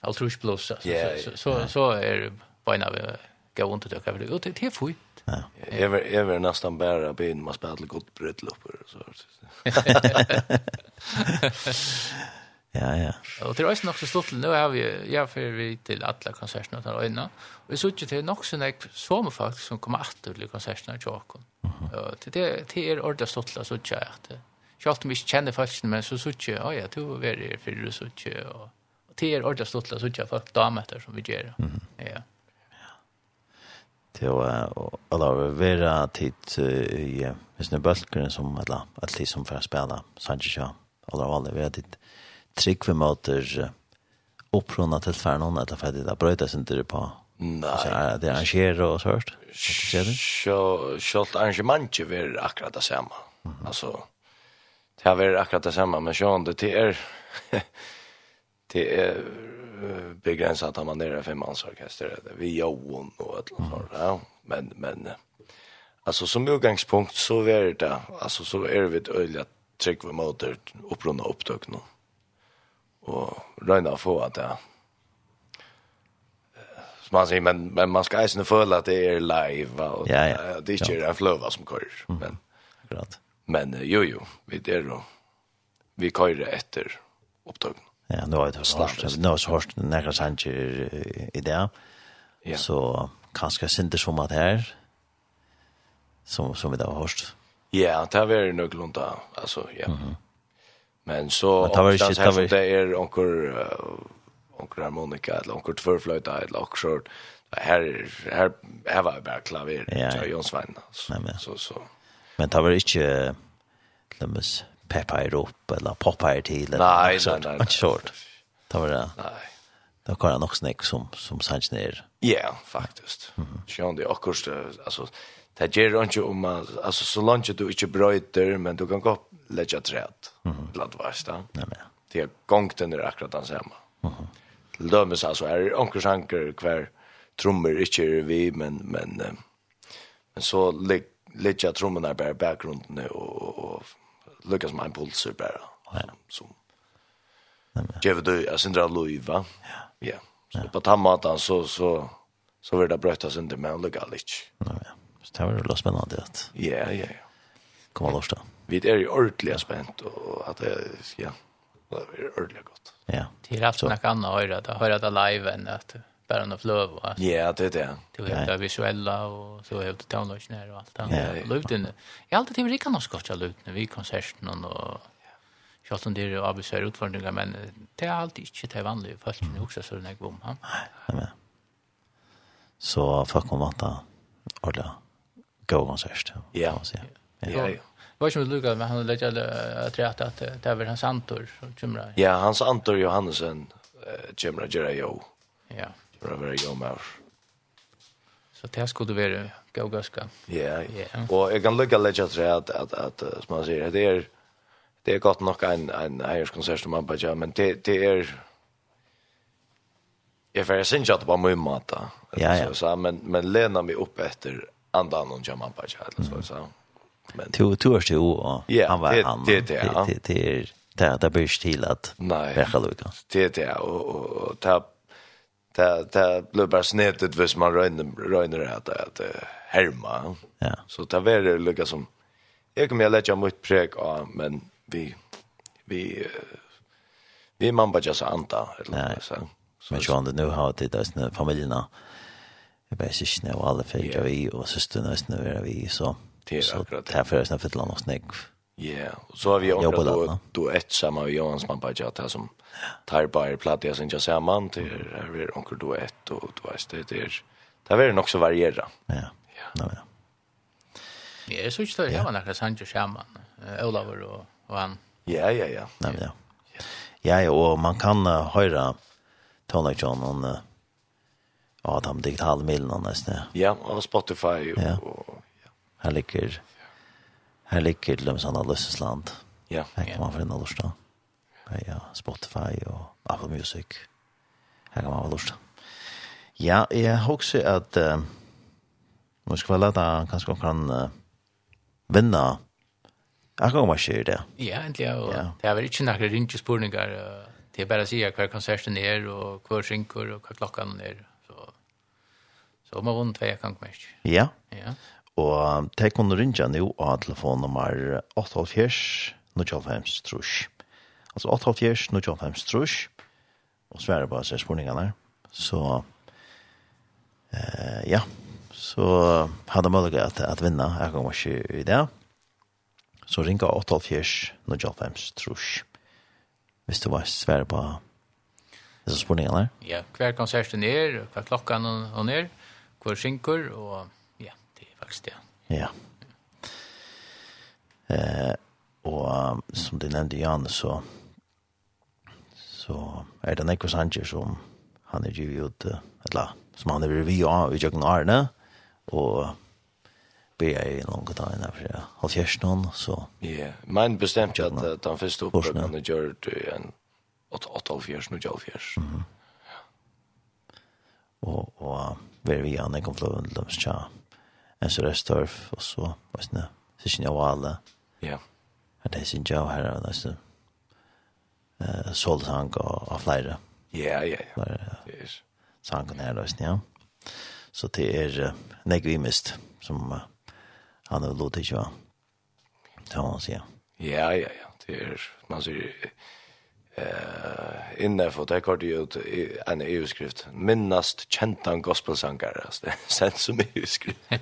[SPEAKER 3] altrus plus så så så så är bara när gå runt och ta det ut det är fint. Ja.
[SPEAKER 2] Ever ever nästan bara ben man spelar gott bröllop och så.
[SPEAKER 1] Ja, ja.
[SPEAKER 3] Och det är också nok så stort, nu er vi, jag för vi til alle konsertene til øynene, og jeg synes til nog så nek som folk som kommer atter till konserterna i åkken. Og til det, det är ordentlig stort, så synes Jag at, selv om vi ikke kjenner men så synes jeg, ja, du er för fyrir, så synes jeg, og det är ordentligt stort att söka folk damer som vi gör. Mm. Ja.
[SPEAKER 1] Det var alla vera tid i visna bulkren som alla alla som för spela Sanchez ja. Alla alla vera tid trick för möter upprunna till färnan att för det bröta sig inte på.
[SPEAKER 2] Nej,
[SPEAKER 1] det arrangerar och så hört.
[SPEAKER 2] Så så arrangemanget är akkurat detsamma. Alltså det har varit akkurat detsamma men sjön det är det är begränsat att man är det. vi Johan och ett mm. ja men men alltså som utgångspunkt så är det alltså så är det ett öliga vi med motor upprunda upptök nu och röna få att det som man säger men men man ska ju inte att det är live och
[SPEAKER 1] ja, ja.
[SPEAKER 2] det är inte ja. en flöva som kör men
[SPEAKER 1] akkurat
[SPEAKER 2] men jo jo vi det då vi kör efter upptagen
[SPEAKER 1] Ja, nu har det
[SPEAKER 2] snart.
[SPEAKER 1] Nu har så hörst några sanger i det.
[SPEAKER 2] Ja.
[SPEAKER 1] Så kanske synder som att här som som vi då hörst.
[SPEAKER 2] Ja, det var det nog lunda. Alltså ja. Mm -hmm. Men så
[SPEAKER 1] Men det var inte det var
[SPEAKER 2] det är uh, onkel harmonika eller onkel tvärflöjta eller onkel här här här var bara klaver.
[SPEAKER 1] Ja,
[SPEAKER 2] Jonsvän. Så så.
[SPEAKER 1] Men det var inte Lemmes peppa er eller poppa er til, eller
[SPEAKER 2] nej nej
[SPEAKER 1] nei,
[SPEAKER 2] nei.
[SPEAKER 1] short. Det var det.
[SPEAKER 2] nej
[SPEAKER 1] Det var det snack som, som sanns ner
[SPEAKER 2] Ja, faktiskt Mm -hmm. Det er akkurat, alltså det gjør ikke om, alltså så långt du inte brøyter, men du kan gå lägga träd mm bland värsta.
[SPEAKER 1] Nej men.
[SPEAKER 2] Det är gångten är akkurat den samma. Mhm. Mm Lömmes alltså är onkel sanker kvar trummor inte är vi men men men så lägga trummorna bara bakgrunden och och lyckas med impulser bara.
[SPEAKER 1] Ja.
[SPEAKER 2] Som Jeff du jeg synes alltså inte Luiva. Ja. Ja. Så på den tammatan så så så vil det brötas inte med och lyckas
[SPEAKER 1] lite. Ja. Så det var ju spännande att.
[SPEAKER 2] Ja, ja, ja.
[SPEAKER 1] Kommer loss då.
[SPEAKER 2] Vi er jo ordentlig spent, og at det ja. Det er ordentlig godt.
[SPEAKER 1] Ja.
[SPEAKER 3] Det är absolut något annat att höra det live än att bärande av löv.
[SPEAKER 2] Ja, det är det.
[SPEAKER 3] Det var det visuella och så är det tonlösen här och allt
[SPEAKER 1] det
[SPEAKER 3] andra. Luten, jag har alltid till Rikan och skotcha luten vid konserten och Kjallt om det är avvisar utfordringar, men det är alltid inte det vanliga folk som också så den här gången.
[SPEAKER 1] Nej, men. Så folk kommer att ordla gå-konsert.
[SPEAKER 2] Ja, ja, ja.
[SPEAKER 3] Vad som Lukas men han lägger att rätta att det är väl hans Antor som kymrar.
[SPEAKER 2] Ja, hans Antor Johannesson kymrar Jerry Jo.
[SPEAKER 3] Ja
[SPEAKER 2] for å være god med
[SPEAKER 3] Så det skulle du være
[SPEAKER 2] Ja, ganske.
[SPEAKER 3] Ja,
[SPEAKER 2] og jeg kan lykke litt at, at, at, at som man sier, det er, det er godt nok en, en eierskonsert som man bare gjør, men det, det er, Jeg får synge at det var mye mat da.
[SPEAKER 1] Ja, ja.
[SPEAKER 2] Så, men, men lena mig upp efter andan och jamman på chat så så. Men
[SPEAKER 1] to to är ju
[SPEAKER 2] ja,
[SPEAKER 1] han var han.
[SPEAKER 2] Det det
[SPEAKER 1] det det det det blir till att Nej.
[SPEAKER 2] Det är det och och ta det det blir bara snetet vis man röjner röjner att att herma.
[SPEAKER 1] Ja.
[SPEAKER 2] Så det var det lika som jag kommer jag lägga mitt präg av men vi vi vi man bara just anta eller så. Så
[SPEAKER 1] Men så ändå nu har det där snö familjerna. Jag vet inte och alla fick vi och systrarna snö vi så.
[SPEAKER 2] Det är akkurat.
[SPEAKER 1] Därför är det snö för långt snägg.
[SPEAKER 2] Ja, och så har vi också då då ett samma med Johans man på Jata som tar bara platta sen jag ser man till vi onkel då ett och då är det det är det är nog också variera.
[SPEAKER 1] Ja. Ja. Ja.
[SPEAKER 3] Ja, så är det här var några ju skämman. Olaver och och han.
[SPEAKER 2] Ja, ja, ja.
[SPEAKER 1] Nej, ja. Ja, ja, och man kan höra Tony John och Adam digitala miljoner nästan.
[SPEAKER 2] Ja, och Spotify och
[SPEAKER 1] ja. Här ligger Her ligger til dem sånne løsesland.
[SPEAKER 2] Ja.
[SPEAKER 1] Her kan man finne løsene. Ja, Spotify og Apple Music. Her kan man ha løsene. Ja, jeg husker at uh, nå skal vi lade kanskje man kan uh, vinne akkurat om man skjer det.
[SPEAKER 3] Ja, egentlig. Og,
[SPEAKER 1] ja.
[SPEAKER 3] Det er vel ikke noen ringe spurninger. Det er bare å si hva konserten er, og hva synker, og hva klokken er. Så, så man vunnet hva jeg kan mest.
[SPEAKER 1] Ja.
[SPEAKER 3] Ja.
[SPEAKER 1] Og de kunne ringe nå av telefonnummer 8-4, 95 trus. Altså 8-4, 95 trus. Og svære på seg spurningene. Så, eh, ja, så hadde mulighet at, at vinna. Jeg kommer ikke i det. Så ringa 8-4, 95 trus. Hvis du var svære på disse spurningene.
[SPEAKER 3] Ja, hver konserten er, hver klokka er, hver synker, og faktiskt, ja.
[SPEAKER 1] Ja. Eh, och som du nevnte, Jan så så er det Nico Sanchez som han är ju ute eller som han er vi av i Jøkken Arne och be i noen gång inn när jag har så
[SPEAKER 2] ja men bestämt jag att han först
[SPEAKER 1] upp
[SPEAKER 2] på den gör du en 8-8-4, fjärs nu jag
[SPEAKER 1] og, og, och vem vi han kom flöden till dem så SRS-torf, og så, hva er det, Sishin Yawala.
[SPEAKER 2] Ja.
[SPEAKER 1] at det er Sishin Yaw, her er det, så, Solsang og, og flere.
[SPEAKER 2] Ja, ja, ja. Det er.
[SPEAKER 1] Sangen her, ja. Så det er uh, negvimist, som uh, han har låtit ikke, va? Det sier.
[SPEAKER 2] Ja, ja, ja. Det er, man ser eh inne för det kort ut en EU-skrift minnast kjentan gospelsångare alltså sen som EU-skrift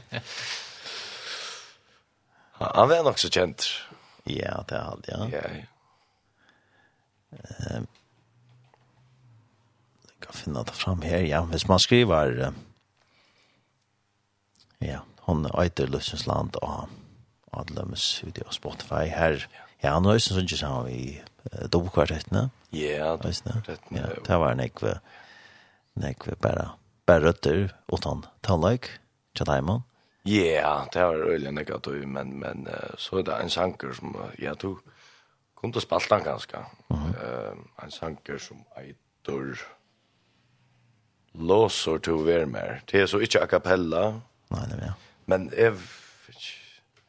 [SPEAKER 2] Han var nog så känd.
[SPEAKER 1] Ja, det er allt, ja.
[SPEAKER 2] Ja. ja.
[SPEAKER 1] Jeg kan finne det fram her, ja. Hvis man skriver uh, ja, hon äter Lussens land och Adlems ute på Spotify her. Ja, han har ju sånn som inte sa vi dobkvartettene.
[SPEAKER 2] Ja, dobkvartettene.
[SPEAKER 1] Ja, det var nekve, nekve bare, bare røtter utan tannløyk, Tjadheimon.
[SPEAKER 2] Ja, det var øyelig nekve at du, men, men så er det en sanker som, ja, du kom til spaltan ganske. Mm -hmm. uh, en sanker som eitur låser til å være mer. Det er så ikke a cappella.
[SPEAKER 1] Nei, det er ja.
[SPEAKER 2] Men jeg,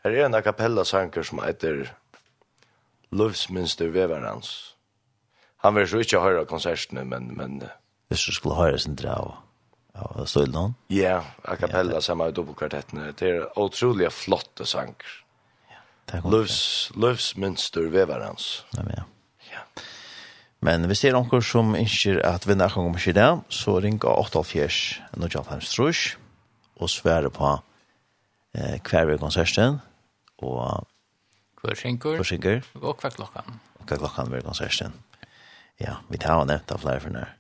[SPEAKER 2] her er en a cappella sanker som eitur løvsmynster veverans. Han vil så ikke høre konsertene, men... men
[SPEAKER 1] Hvis du skulle høre sin drav av Støylån?
[SPEAKER 2] Ja, a cappella sammen med dobbeltkvartettene. Det er utrolig flotte sanger.
[SPEAKER 1] Ja,
[SPEAKER 2] Løvs, løvsmynster veverans.
[SPEAKER 1] Ja, men ja.
[SPEAKER 2] Ja.
[SPEAKER 1] Men hvis det er noen som ønsker at vi nærkong kommer ikke det, så ring 88 Nordjalfheims Trus og svære på eh, hver ved konserten og
[SPEAKER 3] Børsinger.
[SPEAKER 1] Børsinger.
[SPEAKER 3] Og hva klokkan?
[SPEAKER 1] Hva klokkan blir konserten. Ja, vi tar henne av flere for nær.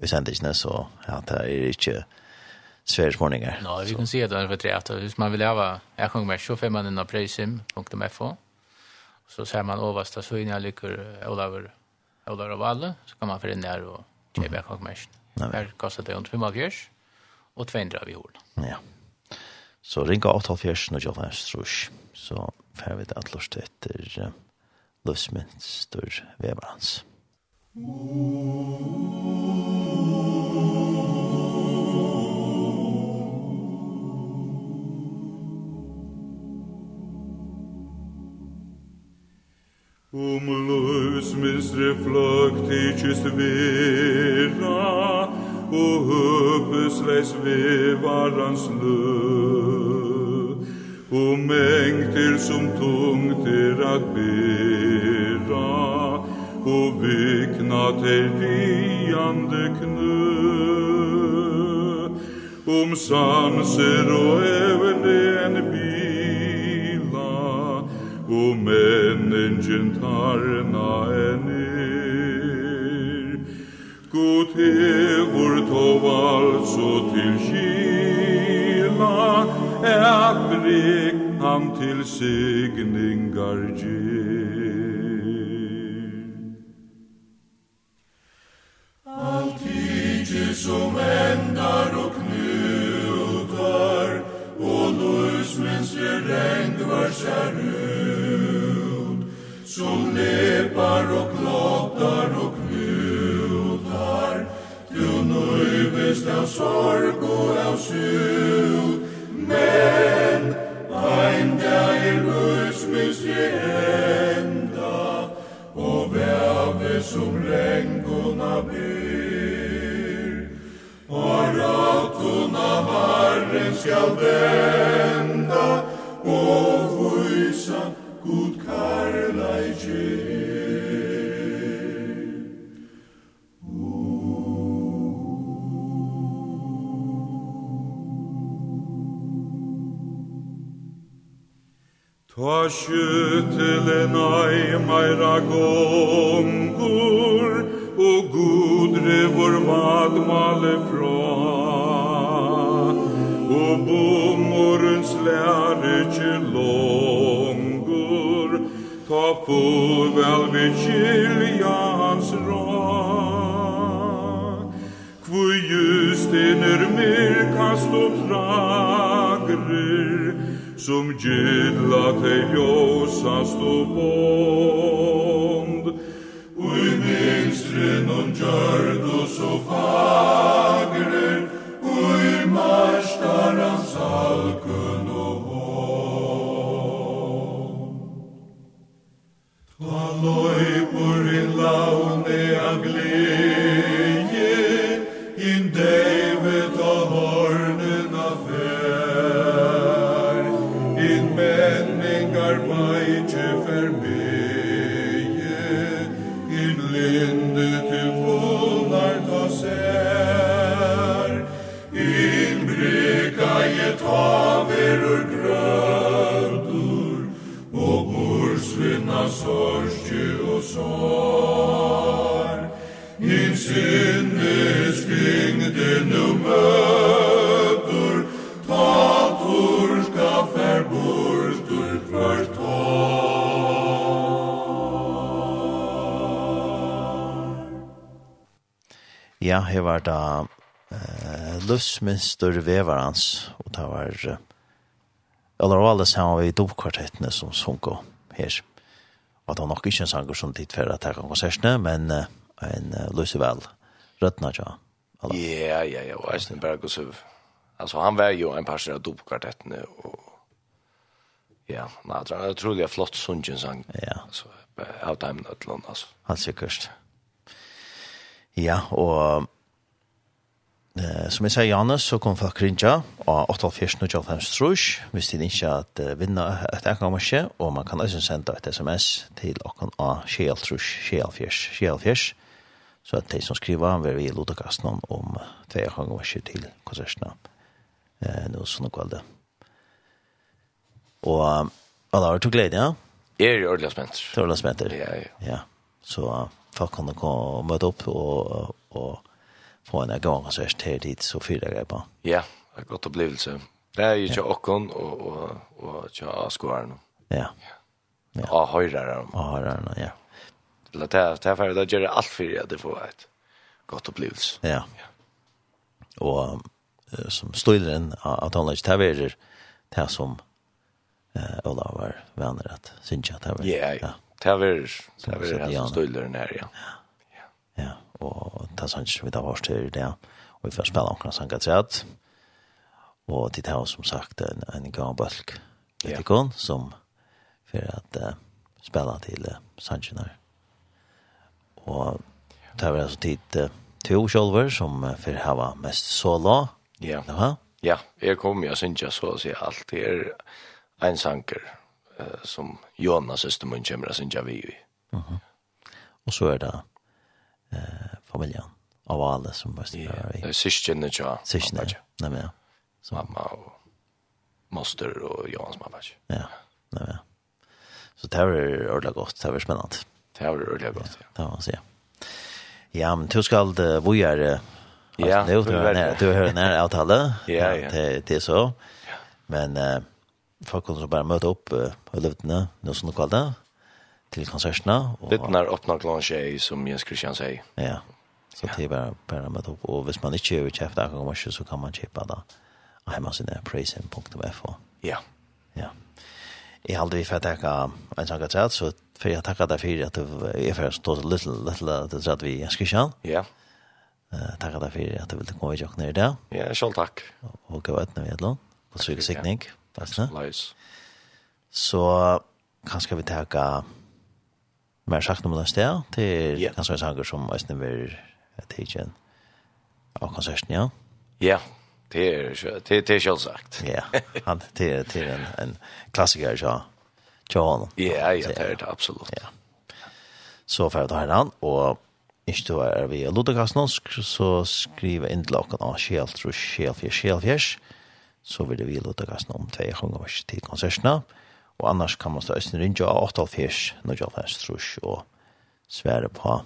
[SPEAKER 1] Vi sender ikke så ja, det er ikke svære småninger.
[SPEAKER 3] Nå, vi kan si at det er for tre at hvis man vil ha jeg kan være så får man inn av preisim.fo så ser man overst så inn jeg lykker Olaver Olaver og Valle så kan man få inn der og kjøpe jeg kan
[SPEAKER 1] være
[SPEAKER 3] her kostet det rundt 45 og 200 av jorden.
[SPEAKER 1] Ja. Så ringa 8 av 4 og 12 av så får vi det at lort etter uh, løsmønster
[SPEAKER 4] veverans. Um misre mis reflecticis vera, o hupes leis vivarans lus og mengter som tungt er at bera, og vikna til viande knø. Om sanser og evne en bila, og menningen tarna en er. God hevor tov altså til kjir, at brik ham til signingar gir. Alt tidsi som endar og knutar, og lus mens vi rengvar ser ut, som lepar og klottar og knutar, du nøyvist av sorg og av sult, men ein der i løs misjenda og verve som rengona byr og ratona harren skal være Adonai meira gongur og gudre revor vad male fra og bomorens lære ikke longur ta fullvel vi kylja hans ra hvor just inner myrkast og sum gilla te josas tu bond ui
[SPEAKER 1] minstrin un giardo so far. løvsmønster vevarans, og det var eller alle sammen i dopkvartettene som sunk og her. Og det var nok ikke en sanger som tid for at jeg kan konsertene, men en uh, løse vel rødna, ja.
[SPEAKER 2] Ja, ja, ja, og Eisen Bergosøv. Altså, han var jo en par av dopkvartettene, og ja, nei, det er utrolig flott sunnkjensang.
[SPEAKER 1] Ja.
[SPEAKER 2] Altså, av dem nødlån, altså.
[SPEAKER 1] Helt sikkert. Ja, og som jeg sier, Janne, så kom folk rinja av 8.4.25 trus, hvis de ikke at vinna et engamasje, og man kan også sende et sms til okken av Kjell trus, Kjell fjers, Kjell fjers. Så at de som skriver, vil vi låta kasten om tve engamasje til konsertene. Eh, nå sånn og kvalde. Og alle har to glede, ja?
[SPEAKER 2] Jeg er jo ordentlig spent.
[SPEAKER 1] Du er ordentlig spent,
[SPEAKER 2] ja. Ja,
[SPEAKER 1] Ja, så folk kan komme og møte opp og, og få en gang garasjert her dit, så fyrer jeg på.
[SPEAKER 2] Ja, det er godt opplevelse. Det er jo ikke åkken og, og, og ikke avskåren.
[SPEAKER 1] Ja.
[SPEAKER 2] ja. Og høyrere.
[SPEAKER 1] Og høyrere, ja.
[SPEAKER 2] Det er derfor det gjør alt for at det får et godt opplevelse.
[SPEAKER 1] Ja. ja. Og som støyleren at han ikke tar det som uh, eh Olavar vänner att synja att det.
[SPEAKER 2] Ja, det är det är
[SPEAKER 1] han
[SPEAKER 2] som støyleren her, ja.
[SPEAKER 1] Ja og det er sant vi da var til det, og vi får spille omkring sanger træt, og til det er som sagt en, en gav bølg, Petikon, som for at uh, spille til uh, Sanchinar. Og det var altså tid uh, to sjolver som uh, for hava mest solo.
[SPEAKER 2] Ja.
[SPEAKER 1] Ja,
[SPEAKER 2] ja jeg kommer, jeg synes jeg så å si alt det er en sanker uh, som Jonas Østermund kommer, jeg synes jeg vi i. Uh -huh.
[SPEAKER 1] Og så er det eh, familjen av alle som var
[SPEAKER 2] stilla.
[SPEAKER 1] Ja,
[SPEAKER 2] det
[SPEAKER 1] i.
[SPEAKER 2] Syskene, ja.
[SPEAKER 1] Syskene,
[SPEAKER 2] ja.
[SPEAKER 1] Nei, men ja. Så.
[SPEAKER 2] Mamma og moster og Johans mamma.
[SPEAKER 1] Ja, nei, men ja. Så det var ordentlig godt, det var spennende.
[SPEAKER 2] Det var ordentlig godt, ja.
[SPEAKER 1] Det var man sier. Ja, men du skal, hvor er det?
[SPEAKER 2] Ja,
[SPEAKER 1] nu, du
[SPEAKER 2] hører
[SPEAKER 1] nær avtale.
[SPEAKER 2] Ja, ja.
[SPEAKER 1] Det det er så. Men folk kunne så bare møte opp uh, på løftene, noe som du kaller det till konserterna. Och...
[SPEAKER 2] Det när öppnar klockan tjej som Jens Christian säger.
[SPEAKER 1] Ja. Så det är bara, bara med upp. Och hvis man inte vill köpa det här så kan man köpa det. Och hemma sin praisen.fo.
[SPEAKER 2] Ja.
[SPEAKER 1] Ja. Jag har aldrig fått tacka en sak att säga så för jag tackar dig för att du är för stå så lite lite det så att vi Jens Christian.
[SPEAKER 2] Ja.
[SPEAKER 1] Eh tackar dig för att du ville komma och jogga ner där.
[SPEAKER 2] Ja, själv tack.
[SPEAKER 1] Och gå ut när vi är lån. På cykelsiktning. Tack så
[SPEAKER 2] mycket.
[SPEAKER 1] Så kanske vi tacka mer sagt om den sted, til
[SPEAKER 2] yeah.
[SPEAKER 1] kanskje en sanger som Øystein vil tidsen av konserten, ja?
[SPEAKER 2] Ja, det er, det er selvsagt.
[SPEAKER 1] Ja, han, det er, det er en, en klassiker, ja. Tjån.
[SPEAKER 2] Ja, ja, det er det, absolutt.
[SPEAKER 1] Ja. Så får jeg ta her han, og ikke du er vi i Lodekassen, så skriver inn til åkken av Kjell, tror Kjell, Kjell, Kjell, så vil vi i Lodekassen om tve hun til konsertene. Ja Og annars kan man stå Østen Rindja av 8.5, når jeg fanns trus og svære på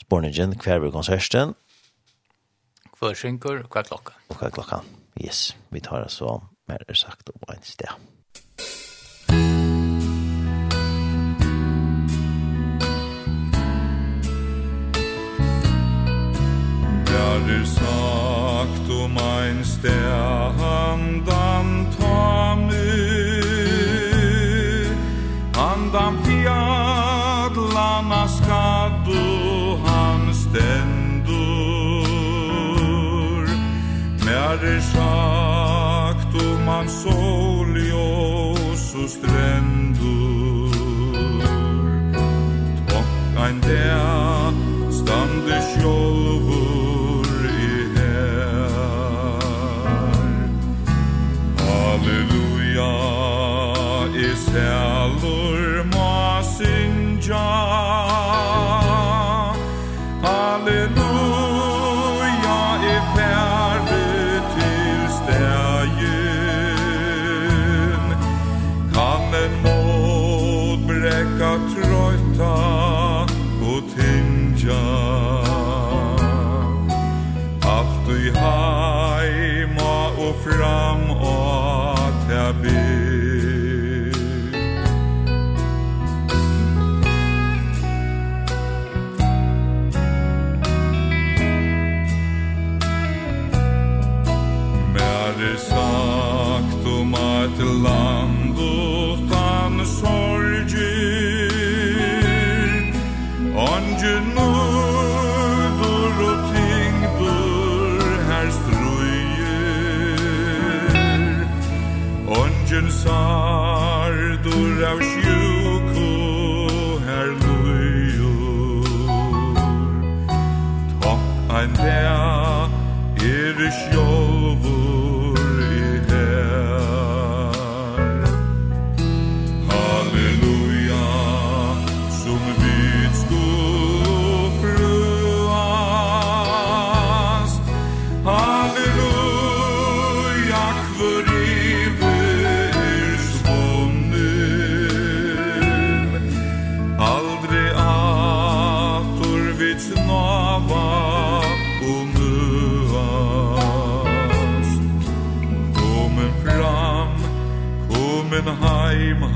[SPEAKER 1] sporningen hver ved konserten.
[SPEAKER 3] Hver synker, hver klokka.
[SPEAKER 1] Og hver klokka, yes. Vi tar det så mer er sagt om en sted.
[SPEAKER 4] Der er sagt om ein sted, han dan ta mig undan fjallana skaddu han stendur Mer er sagt om han soljås og strendur Tok ein dea stande sjolvur i her. Halleluja is her joy heim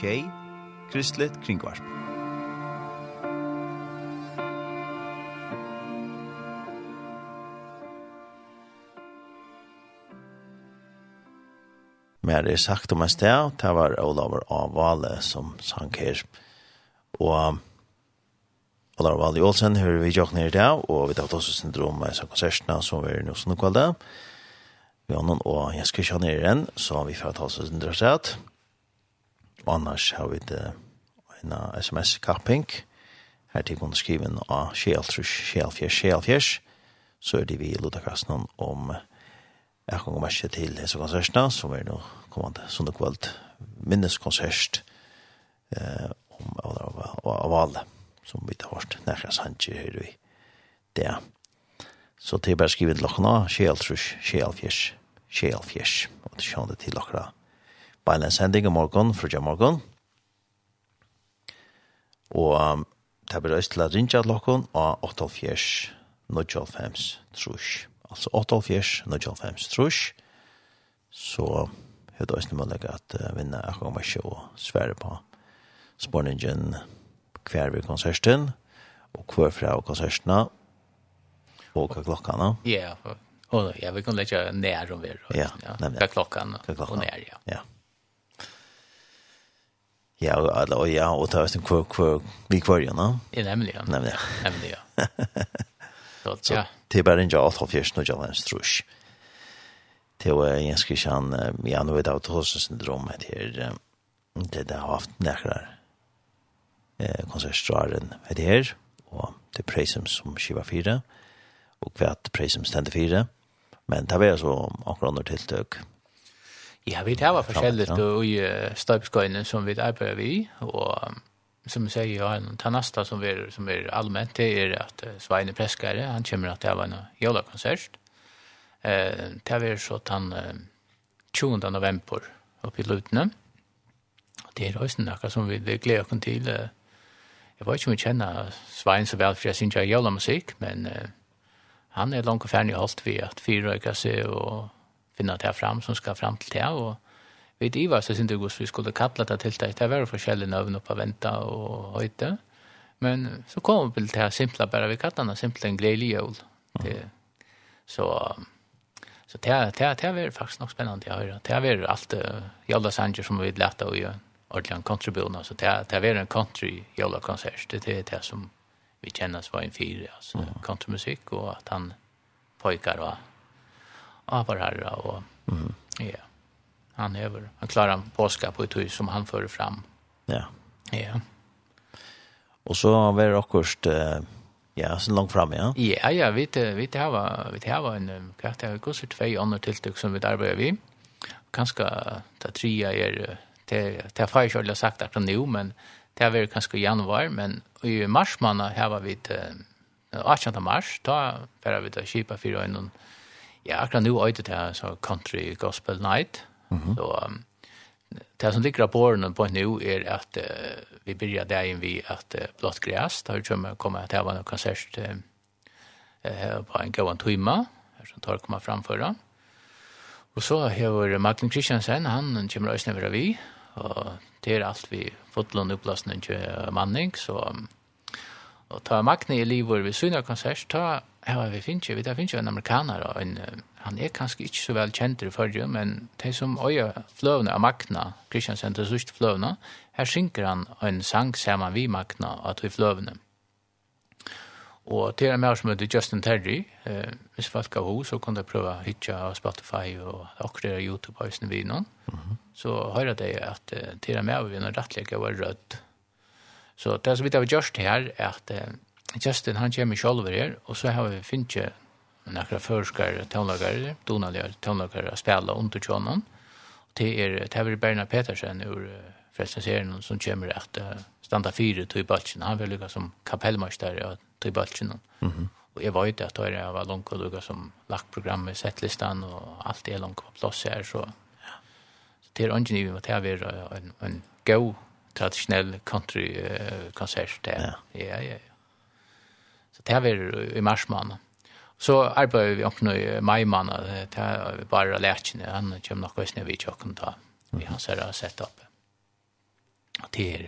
[SPEAKER 4] 6. Kristelig Kringvarp. Mer er sagt om
[SPEAKER 1] en sted, det var Olavar Avale som sang her. Og Olavar Avale Jolsen hører vi jokk nere der, og vi tatt også syndrom med seg konsertene som vi er nå sånn kvalde. Vi har noen og Jens Kristian Eren, så vi får ta oss syndrom sett. Og annars har vi det en sms-kapping. Her til kunne skrive en av Kjeltrus, Kjelfjers, Kjelfjers. Så er det vi i Lodakassen om jeg kan komme ikke til disse konsertene, som er nå kommende sånne kveld minneskonsert eh, om Avale, som vi har hørt nærkere hanskje her i det. Så til bare skrive til dere nå, Kjeltrus, Kjelfjers, Kjelfjers, og til kjønne til dere beina sending i morgen, frutja morgen. Og um, det blir øst til å rinja til klokken av 8.4, 9.5, trus. Altså 8.4, 9.5, trus. Så høyde det øst til mulighet at uh, vinna akkurat meg ikke og svære på spårningen hver vi konserten, og hver fra konsertene, og hva klokkene.
[SPEAKER 3] Ja, og ja, vi kan legge ned om vi. er.
[SPEAKER 1] Ja, nemlig.
[SPEAKER 3] Hva
[SPEAKER 1] klokka nå,
[SPEAKER 3] og ned, ja.
[SPEAKER 1] Ja, Ja, og alle, og ja, og ta oss en kvör kvör vi kvör
[SPEAKER 3] ja, va? Ja,
[SPEAKER 1] nämligen.
[SPEAKER 3] Nämligen. ja. Så ja.
[SPEAKER 1] Det er bare en jalt av först og jalt har en strusch. Det var en skishan ja nu vet jag att syndrom heter det det har haft några eh konsertstraren vet det og det prism som skiva fire og kvart prism ständer fire men det var så akkurat under tiltøk
[SPEAKER 3] Ja, vi tar
[SPEAKER 1] var
[SPEAKER 3] forskjellig i støpskøyene som vi arbeider vi, og som jeg sier, ja, en tannasta som er, som er allmänt, det er at Sveine Preskare, han kommer at det var en jólakonsert. Eh, det er så tann uh, 20. november oppe i Lutene. Det er også noe som vi gleder oss til. Jeg vet ikke om vi kjenner Svein så vel, for jeg synes jeg jólakmusikk, men uh, han er langt ferdig holdt vi at fyrrøyka seg og finna det fram som ska fram till det och vi divar så synd det går så vi skulle kalla det till det var forskjellige øvn opp av vänta och høyte men så kom vi till det simpla bara vi kallar det simpelt en glädje jul det, så så det det det var faktiskt nog spännande att höra det var allt Jalla Sanger som vi lätta och göra ordentligen kontribuna så det det var en country Jalla konsert det är det som vi känner oss var en fyra alltså countrymusik och att han pojkar och av vår herre. Och, mm. ja. Han, över, han klarar påska på ett hus som han för fram.
[SPEAKER 1] Ja.
[SPEAKER 3] Ja.
[SPEAKER 1] Och så var det också ja, så långt fram, ja.
[SPEAKER 3] Ja, ja, vi vi det har vi det var en kvartal det går så två andra tilltag som vi arbetar vi. Kanske ta trea är det det har jag sagt att nu men det har vi kanske i januari men i mars man har vi det 18 mars då var vi det skipa för en ja, akkurat nå øyde det så country gospel night. Mm -hmm. Så um, det som ligger på årene på nu er at uh, vi begynner där in vi at uh, blått gräs, där kommer til å ha en konsert uh, på en gående tøyma, her som tar komma framføre. Og så har Magnus Kristiansen, han kommer også ned vi, og det er alt vi fotlån opplassen til manning, så og ta Magni i livet ved syna konsert, ta Ja, vi finns ju, vi finns ju en amerikaner og en, han er kanskje ikke så vel kjent i forrige, men de som øye fløvene av Magna, Kristiansen til sørste fløvene, her synker han en sang sammen vi Magna att vi fløvene. Og til en mer som heter Justin Terry, eh, hvis folk har hos, så kan du prøve å hitja av Spotify og akkurat YouTube-høysene vi noen. Mm -hmm. Så hører de at eh, til en mer vi noen rettlegger var rødt. Så det som vi har gjort her er at eh, Justin, han kommer själv her, og så har vi finnet några förskare tonlagare, donaliga tonlagare att spela under tjonan. Det är Tavir Berna Petersen ur Frälsningsserien som kommer att standa fyra till balchen. Han vill lycka som kapellmästare till balchen.
[SPEAKER 1] mhm.
[SPEAKER 3] Och jag var ju att det var långt och lycka som lagt programmet, settlistan och allt är långt på plats här. Så, så det är inte nu att det är en, en god traditionell countrykonsert. Ja, ja, ja. ja det var i mars måned. Så arbeider vi også i mai måned, det er bare lærkene, han kommer nok også ned i kjøkken ta, vi har sett sett opp. Det er,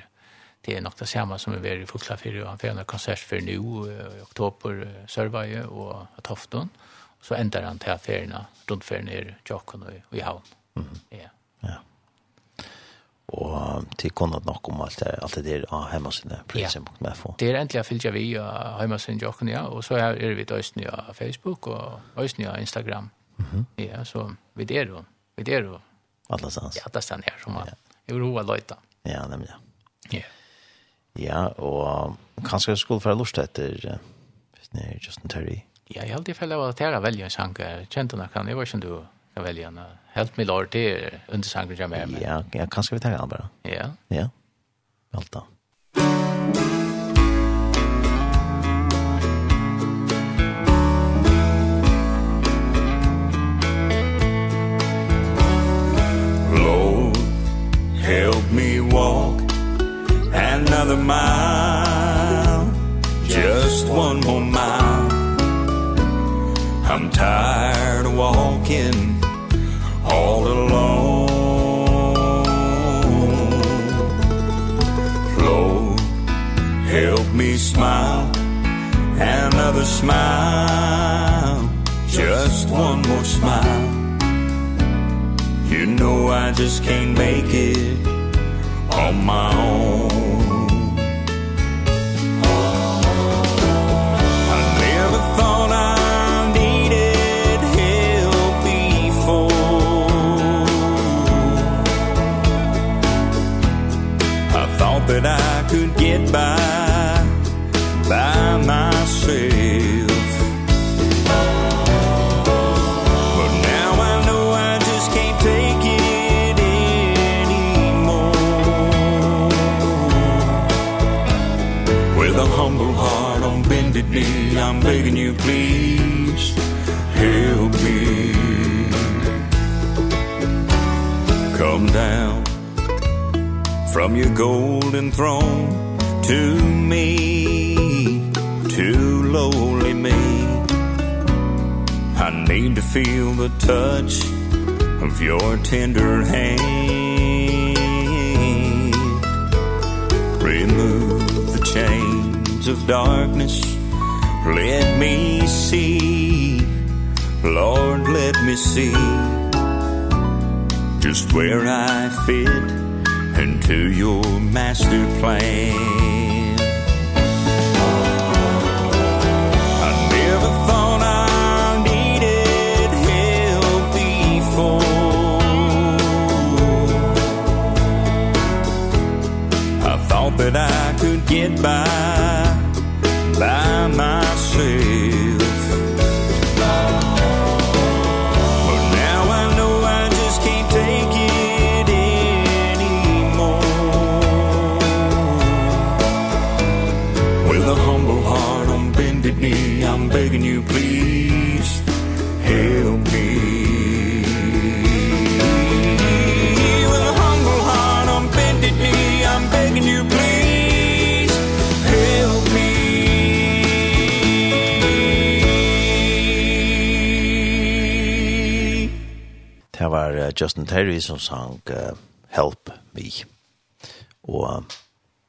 [SPEAKER 3] det er nok det samme som vi var i Fokla 4, han får en konsert for nu, i oktober, Sørveie og Tofton, så ender han til ferien, rundferien i kjøkken og i havn. Mm -hmm.
[SPEAKER 1] Ja og til kunnet nok om alt det, alt det der av hjemmesiden, prisen.fo.
[SPEAKER 3] Det er endelig å fylle vi av hjemmesiden jokken, ja, og så er vi til Østen av Facebook og Østen av Instagram. Mm -hmm. Ja, så vi der jo, vi der jo.
[SPEAKER 1] Alla stans.
[SPEAKER 3] Ja, alla stans her, som man, ja. i roa løyta.
[SPEAKER 1] Ja, nemlig,
[SPEAKER 3] ja.
[SPEAKER 1] Ja. Og kanskje jeg skulle få lust etter uh, Justin Terry.
[SPEAKER 3] Ja, jeg har alltid fell av at jeg velger en sang, kjentene kan, jeg var ikke om du kan välja en helt med lår till undersangren jag med.
[SPEAKER 1] Ja, jag kanske vi tar han bara.
[SPEAKER 3] Ja.
[SPEAKER 1] Ja,
[SPEAKER 6] allt då. came back lately I'm begging you please help me. Come down from your golden throne to me to lowly me. I need to feel the touch of your tender hand. Remove the chains of darkness Let me see. Lord let me see Just where I fit Into your master plan. I never thought I needed help before. I thought that I could get by. I'm begging
[SPEAKER 4] you please help me. With a humble heart on bended knee I'm begging you please help me.
[SPEAKER 1] Det var uh, Justin Terry som sang uh, Help Me. Og uh,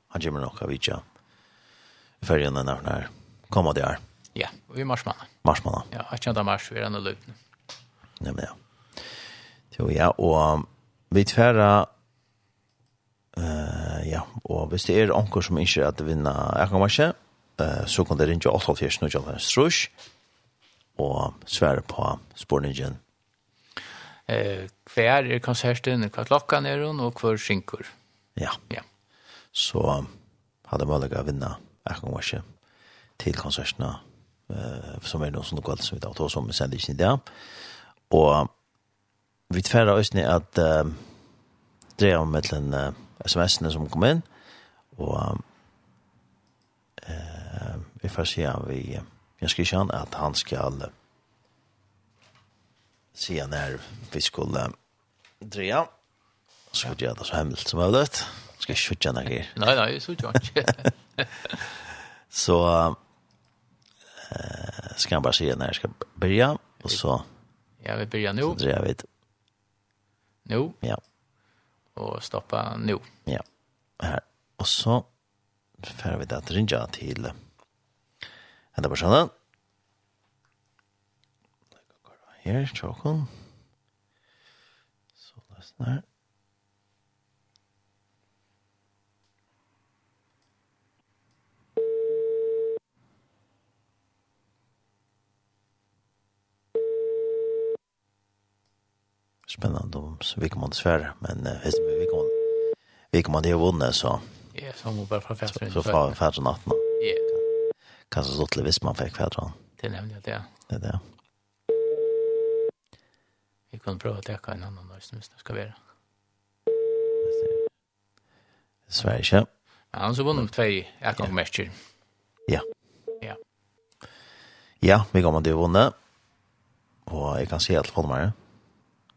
[SPEAKER 1] han kommer nok av vidtja i fergen denne her. Kom og det er.
[SPEAKER 3] Ja, vi er man.
[SPEAKER 1] Mars.
[SPEAKER 3] Ja, jeg kjente mars vi er enda löpne. Nej
[SPEAKER 1] men ja. Jo ja, och vi tvära uh, ja, og hvis det er onkel som inte at vinna. Jag uh, så kan det ringa 8:40 nu jag strusch och svära på spårningen.
[SPEAKER 3] Eh hver er konserten hva klockan er hun, og hver skinkor.
[SPEAKER 1] Ja.
[SPEAKER 3] Ja.
[SPEAKER 1] Så hade möjlighet att vinna. Jag kan matcha till eh, som er noe sånn kveld som vi tar oss om, sender ikke i dag. Og vi tverra oss ned at uh, drev om et uh, sms-ene som kom inn, og uh, vi får se om vi, jeg skal ikke han, at han skal uh, si han vi skulle uh, drev, så skulle gjøre det så hemmelig som mulig. Skal ikke skjøtte han her.
[SPEAKER 3] Nei, nei, så ikke han ikke.
[SPEAKER 1] Så, uh, ska jag bara se när jag ska börja och så
[SPEAKER 3] Ja, vi börjar nu.
[SPEAKER 1] Så drar vi.
[SPEAKER 3] Nu.
[SPEAKER 1] Ja.
[SPEAKER 3] Och stoppa nu.
[SPEAKER 1] Ja. Här. Och så får vi det att ringa till enda personen. Här, tjockon. Så lyssnar. spännande om så vi kommer att. Men eh, vi kommer vi kommer att ha vunnit så.
[SPEAKER 3] Ja, så må bare få färden.
[SPEAKER 1] Så från färden natten.
[SPEAKER 3] Ja.
[SPEAKER 1] Kanske så till hvis man fikk färden.
[SPEAKER 3] Det nämnde jag det.
[SPEAKER 1] Det er det.
[SPEAKER 3] Vi kan prøve å täcka en annan dag som ska vara.
[SPEAKER 1] Sverige.
[SPEAKER 3] Men han har så vunnit två äkonmästjer.
[SPEAKER 1] Ja.
[SPEAKER 3] Ja.
[SPEAKER 1] Ja, vi kommer att ha vunnit. Och jag kan se at få det med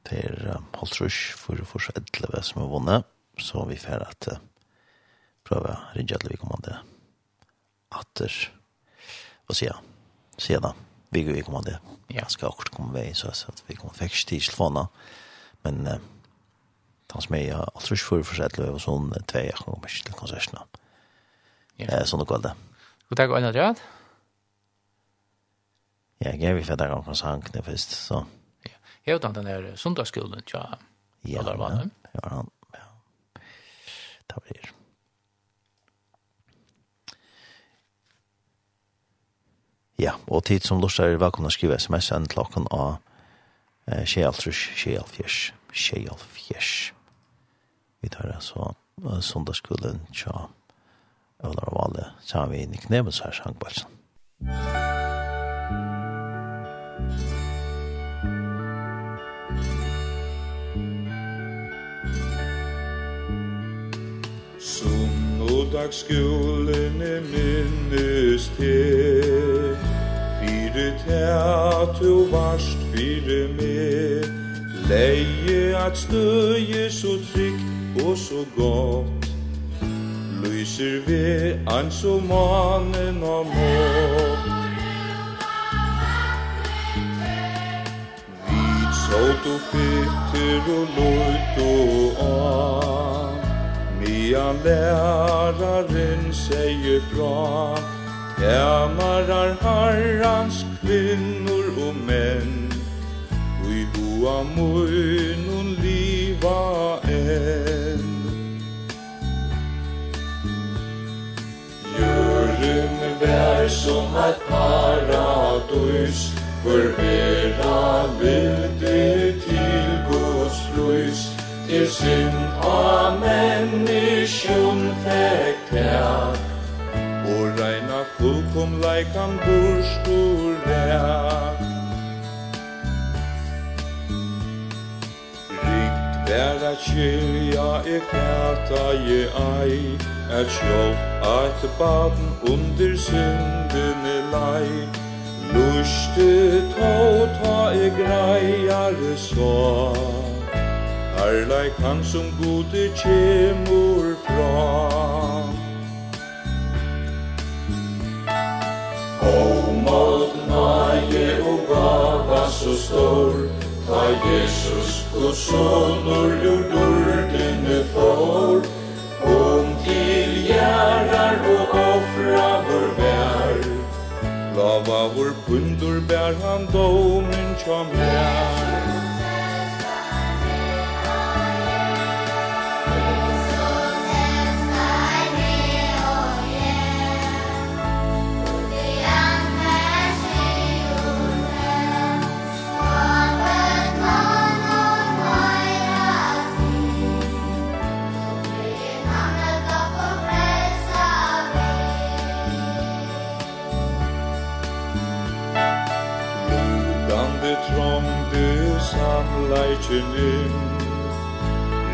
[SPEAKER 1] Det er halvtrush for for 11 som har vunnet, så vi får at uh, prøve å ringe til vi kommer til atter og sier, sier da, vi går vi kommer til.
[SPEAKER 3] Ja.
[SPEAKER 1] skal akkurat komme vei, så at vi kommer fikk til telefonen, men uh, han som er halvtrush for for 11 og sånn tvei, jeg kommer ikke til konsertene.
[SPEAKER 3] Ja.
[SPEAKER 1] Eh, sånn og kveld
[SPEAKER 3] det. God dag, Anna Drød.
[SPEAKER 1] Ja, jeg er vi for det gang kan sange først, så...
[SPEAKER 3] Ja. Helt han den här sundagsskolen, ja.
[SPEAKER 1] Ja, ja, ja, ja. Det blir. Ja, og tid som lustar er velkomna å skrive sms enn klokken av eh, Kjeltrus, Kjelfjers, Kjelfjers. Vi tar altså sundagskullen tja Øvlar og Valle, tja vi inn i knevet her sangbalsen.
[SPEAKER 4] Musikk soldagsskjolene minnes til Fyre tæt du varst fyre med. Leie at støye så trygt og så godt. Lyser vi an så manen og mått Vit sålt og fytter og løyt og an Ty læraren läraren säger fra Tämarar harrans kvinnor og menn Och i hoa munnen liva enn Jörun vær som ett paradus Förvera vildi til Guds lys der synd av menneskjon fekk tæt og reina fullkom leikan burskur ræt Rikt vær at skilja e fæta je ei at sjálf at baden under syndene lei Lustu tå ta e greiare svar. Kærleik han som gode kjemur fra O mot nage og gava så stor Ta Jesus og sonor ur durdene for Kom til gjerrar og offra vår vær. Lava vår pundur bær han domen tja mer sinning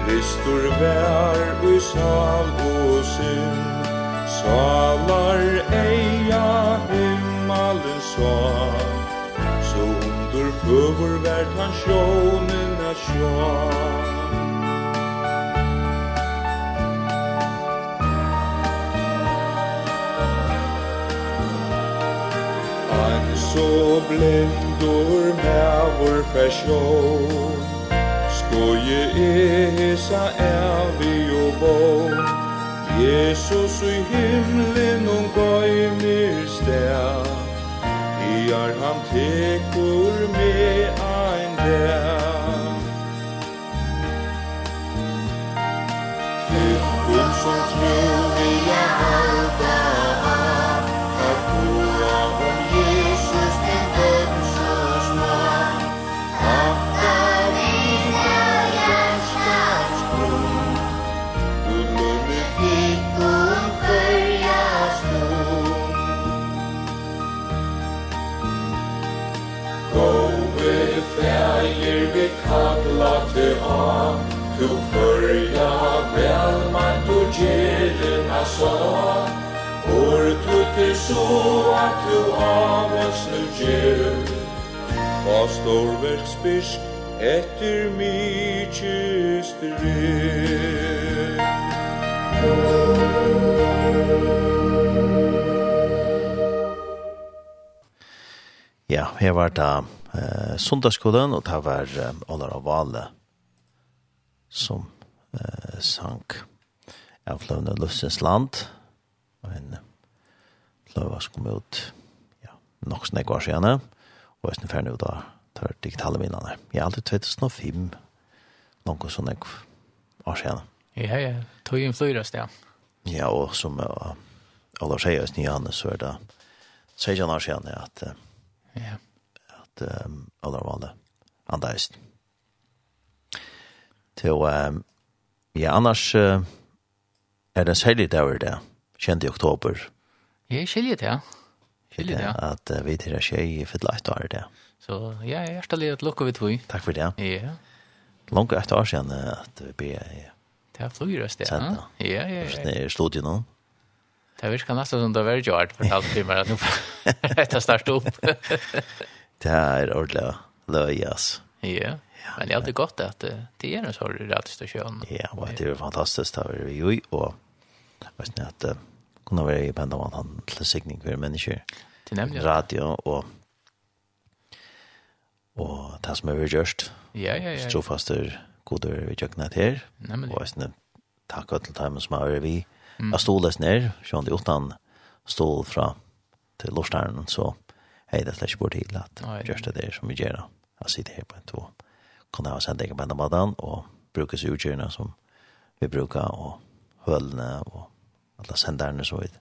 [SPEAKER 4] Ristur vær ui sal og sin Salar eia himmalen svar. Så under føver vær han sjånen a sjå Han så blendor med vår person Goje esa er vi jo vor Jesus i himlen og gøy mir stær I han tekur med ein der Tekur som tru vi er halda kalla te a Tu förja vel man tu gjerina så. Or tu te så at tu avens nu gjer Pastor verksbisk etter mykje strid
[SPEAKER 1] Ja, her var det eh, sundagsskolen, og det var eh, Olar og Vale som eh, sank av Løvne Løvsens land, og en Løva som kom ut ja, nok snakk var siden, og jeg snøferne ut av tør digitale minnene. Jeg er alltid 2005, noen sånne år siden.
[SPEAKER 3] Ja, ja, tog inn flyrast, ja.
[SPEAKER 1] Ja, og som uh, Olar sier, i Johannes, så er det 16 år siden at uh,
[SPEAKER 3] ja
[SPEAKER 1] at um, Ola Valle andeist. Til, um, ja, annars uh, er det særlig der det, kjent i oktober.
[SPEAKER 3] Ja, skilje det, ja. Skilje det,
[SPEAKER 1] At uh, vi til det skje i fylla et år det.
[SPEAKER 3] Så ja, jeg er stelig at lukka vi tog.
[SPEAKER 1] Takk for det.
[SPEAKER 3] Ja.
[SPEAKER 1] Langt ett år siden at vi ble i
[SPEAKER 3] Det er
[SPEAKER 1] flyrøst,
[SPEAKER 3] ja. Ja, ja, ja.
[SPEAKER 1] Det er studiet nå.
[SPEAKER 3] Det virker nesten som det var gjort, fortalte vi meg at nå får jeg ta opp.
[SPEAKER 1] Det er ordentlig løy, ass.
[SPEAKER 3] Ja, men det er alltid gott att det er en så rett stor kön.
[SPEAKER 1] Ja, og det er fantastisk, det här vi ju och vet ni att kunne være i bända man han til signing for mennesker.
[SPEAKER 3] Det nemlig.
[SPEAKER 1] radio og og det som er vi gjørst.
[SPEAKER 3] Ja, ja, ja.
[SPEAKER 1] Så fast det goda vi jöknat här.
[SPEAKER 3] Nämligen.
[SPEAKER 1] Och sen takk til timmen som er vi. Jag stod där ner, sjön det utan stol fra til Lorstarnen så hei, det slett ikke bort till
[SPEAKER 3] att
[SPEAKER 1] just det som vi gjør då. Jag sitter her på en to. Kan ha sendt det på den madan och brukar sig utgörna som vi bruker og hølene og alle senderne så vid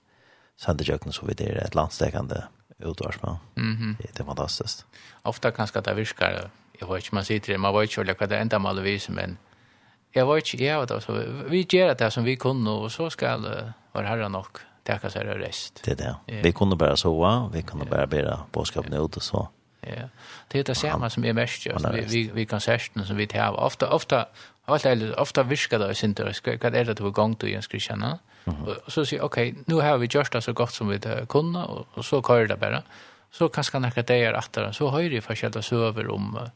[SPEAKER 1] sändarjökna så vid det är et landstekende utvarsman.
[SPEAKER 3] Mm -hmm.
[SPEAKER 1] Det är fantastiskt.
[SPEAKER 3] Ofta kanske att det virkar, jag vet ikke, man sitter det, man vet ikke hva det enda malvis, men jeg vet ikke, jeg vet alltså, vi gjør det som vi kunne, og så ska vara herra nog tacka sig det rest.
[SPEAKER 1] Det där.
[SPEAKER 3] Yeah.
[SPEAKER 1] Vi kunde bara sova, vi kunde yeah. bara bära boskapen yeah. ut och så.
[SPEAKER 3] Ja. Det är det samma som är mest
[SPEAKER 1] just
[SPEAKER 3] vi vi vi konserten som vi tar ofta ofta ofta ofta viskar det inte det kan det du vi gång till en kristna. Och så säger okej, nu har vi gjort det så gott som vi kunde och så kör det bara. Så kanske det dagar efter så har ju förskilda söver om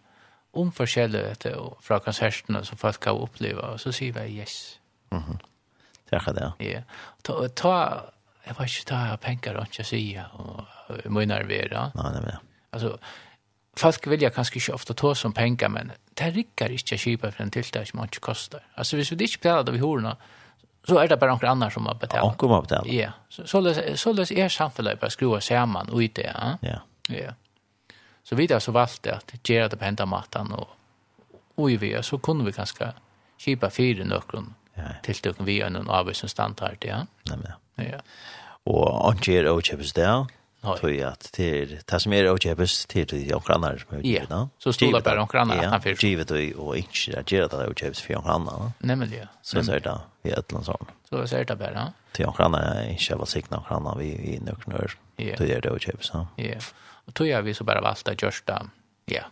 [SPEAKER 3] om förskillet från konsertene som folk kan uppleva och så sier vi yes.
[SPEAKER 1] Mhm. Mm det det.
[SPEAKER 3] Ja. Ta ta jag var inte penger og ikke inte og och må nervere.
[SPEAKER 1] Nej nej men
[SPEAKER 3] Alltså folk vill jag kanske inte ofta ta som pengar men det rycker inte att köpa för en tilltag som inte kostar. Alltså hvis vi inte betalar det vi horna så är det bara några andra som har betalat.
[SPEAKER 1] Ja, må betale.
[SPEAKER 3] Ja. Så så så det är samfället på skruva samman och det. ja.
[SPEAKER 1] Ja.
[SPEAKER 3] Ja. Så vi där så valt det att göra det på hända mattan och och vi så kunde vi ganska köpa fyra någon
[SPEAKER 1] ja.
[SPEAKER 3] tilltag vi en avisen standard ja.
[SPEAKER 1] Nej men
[SPEAKER 3] ja. Ja.
[SPEAKER 1] Og ikke er åkjøpes det, tror jeg at det er det som er åkjøpes til de omkraner som er ute. Ja,
[SPEAKER 3] så stod det bare omkraner at
[SPEAKER 1] han
[SPEAKER 3] fyrt.
[SPEAKER 1] Givet og og ikke det gjør det og kjøpes for omkraner. Nemlig,
[SPEAKER 3] ja.
[SPEAKER 1] Så er det vi et eller annet sånt.
[SPEAKER 3] Så er det bare, ja.
[SPEAKER 1] Til omkraner er ikke av sikten omkraner vi i nøkken år.
[SPEAKER 3] Ja.
[SPEAKER 1] Det er det åkjøpes, ja.
[SPEAKER 3] Ja, og tror jeg vi så bare valgte å gjøre det, ja,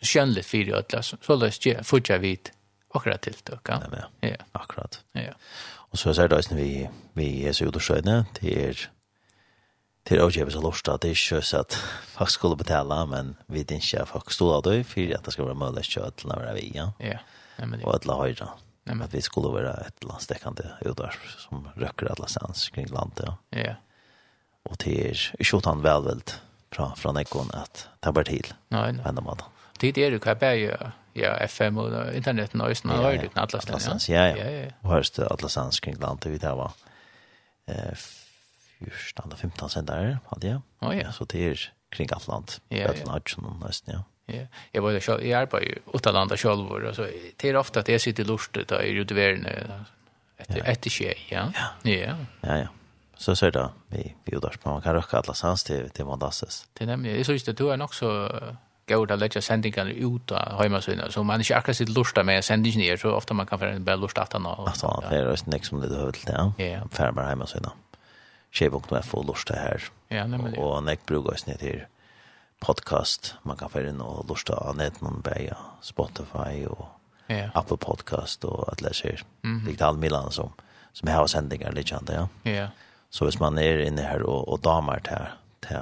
[SPEAKER 3] skjønnligt fyrir ötlas, så løst jeg, fortsatt vidt akkurat tiltøk. Ja,
[SPEAKER 1] akkurat.
[SPEAKER 3] Ja,
[SPEAKER 1] akkurat. Og så er det også vi, vi er så utorsøgne til til avgjøves av lorsta, det er ikke så at folk skulle betale, men vi vet ikke at folk stod av det, for at det skal være mulig å til å være vi, ja.
[SPEAKER 3] Ja, men
[SPEAKER 1] det. Og til
[SPEAKER 3] å høre,
[SPEAKER 1] at vi skulle være et eller annet stekkende utvarp som røkker alle stans kring landet, ja.
[SPEAKER 3] Ja.
[SPEAKER 1] Og til ikke utan velveld fra, fra Nekon at det er bare til, på
[SPEAKER 3] nei.
[SPEAKER 1] måte.
[SPEAKER 3] Det är det kan bära ja FM och Øysten noise när har det Atlas
[SPEAKER 1] Atlas ja ja. Och hörst Atlasans kring landet vi där var. Eh 14 15 sen där hade
[SPEAKER 3] jag. Ja ja.
[SPEAKER 1] Så det er kring Atlant.
[SPEAKER 3] Ja.
[SPEAKER 1] Atlant nästan ja.
[SPEAKER 3] Ja, jag var så jag är på utlanda selv, och så det er ofta att jeg sitter lortet där ute i världen ett ett skje, ja. Ja.
[SPEAKER 1] Ja, ja. Så så där vi vi då man kan røkke alla sans det det var dasses.
[SPEAKER 3] Det er nemlig, så synes det du är också går det lägga sändningarna ut av hemmasina så man ikke akkurat sitt lusta med sändningen är så ofte man kan få en bättre lusta att han har.
[SPEAKER 1] Alltså det är nästan som det höll det.
[SPEAKER 3] Ja,
[SPEAKER 1] färmar hemmasina. Chef.fo lusta här.
[SPEAKER 3] Ja, nämligen.
[SPEAKER 1] Och näck brukar snitt här podcast. Man kan få in och lusta av nätet någon bäja Spotify och
[SPEAKER 3] ja.
[SPEAKER 1] Apple Podcast och att läsa här. Mm -hmm. Digital Milan som som har sändningar lite grann ja.
[SPEAKER 3] Ja.
[SPEAKER 1] Så hvis man er inne her og, og damer til, til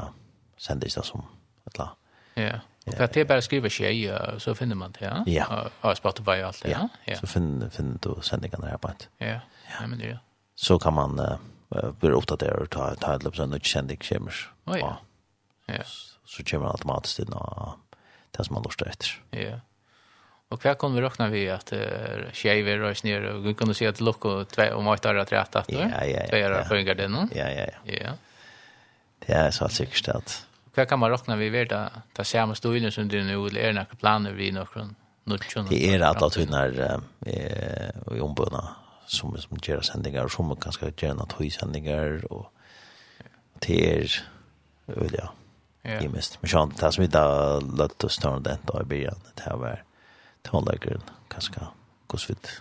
[SPEAKER 1] sänder det som att la.
[SPEAKER 3] Ja. Och för att det bara skriva tjej så finner man det, ja?
[SPEAKER 1] Ja.
[SPEAKER 3] Och Spotify och allt det, ja? Ja,
[SPEAKER 1] så finner, finner du sändningarna här på ett.
[SPEAKER 3] Ja, ja, men det
[SPEAKER 1] Så kan man uh, bli uppdaterad och ta, ta ett löp sen och känning kommer.
[SPEAKER 3] Oh, ja. ja.
[SPEAKER 1] Så, kommer kommer automatiskt in och det som man lustar efter.
[SPEAKER 3] Ja. Och hva kommer vi räkna vi att uh, tjejer rörs ner och vi kan se att lock och två och mått har rätt
[SPEAKER 1] att Ja, ja,
[SPEAKER 3] ja. Två
[SPEAKER 1] är
[SPEAKER 3] på en.
[SPEAKER 1] Ja, ja, ja.
[SPEAKER 3] Ja.
[SPEAKER 1] Det är så att säkert att
[SPEAKER 3] Hva kan man råkna vi ved da, da samme stolen som du nå, eller er det noen planer vi noen nødtjønner?
[SPEAKER 1] Det er at alt hun er i ombudene som, som gjør sendinger, som kanskje gjøre noen tøysendinger, og det er øl, ja. I mest. Men sånn, det som vi da løtt oss når det da i byen, det her var tålegeren, kanskje, hvordan vi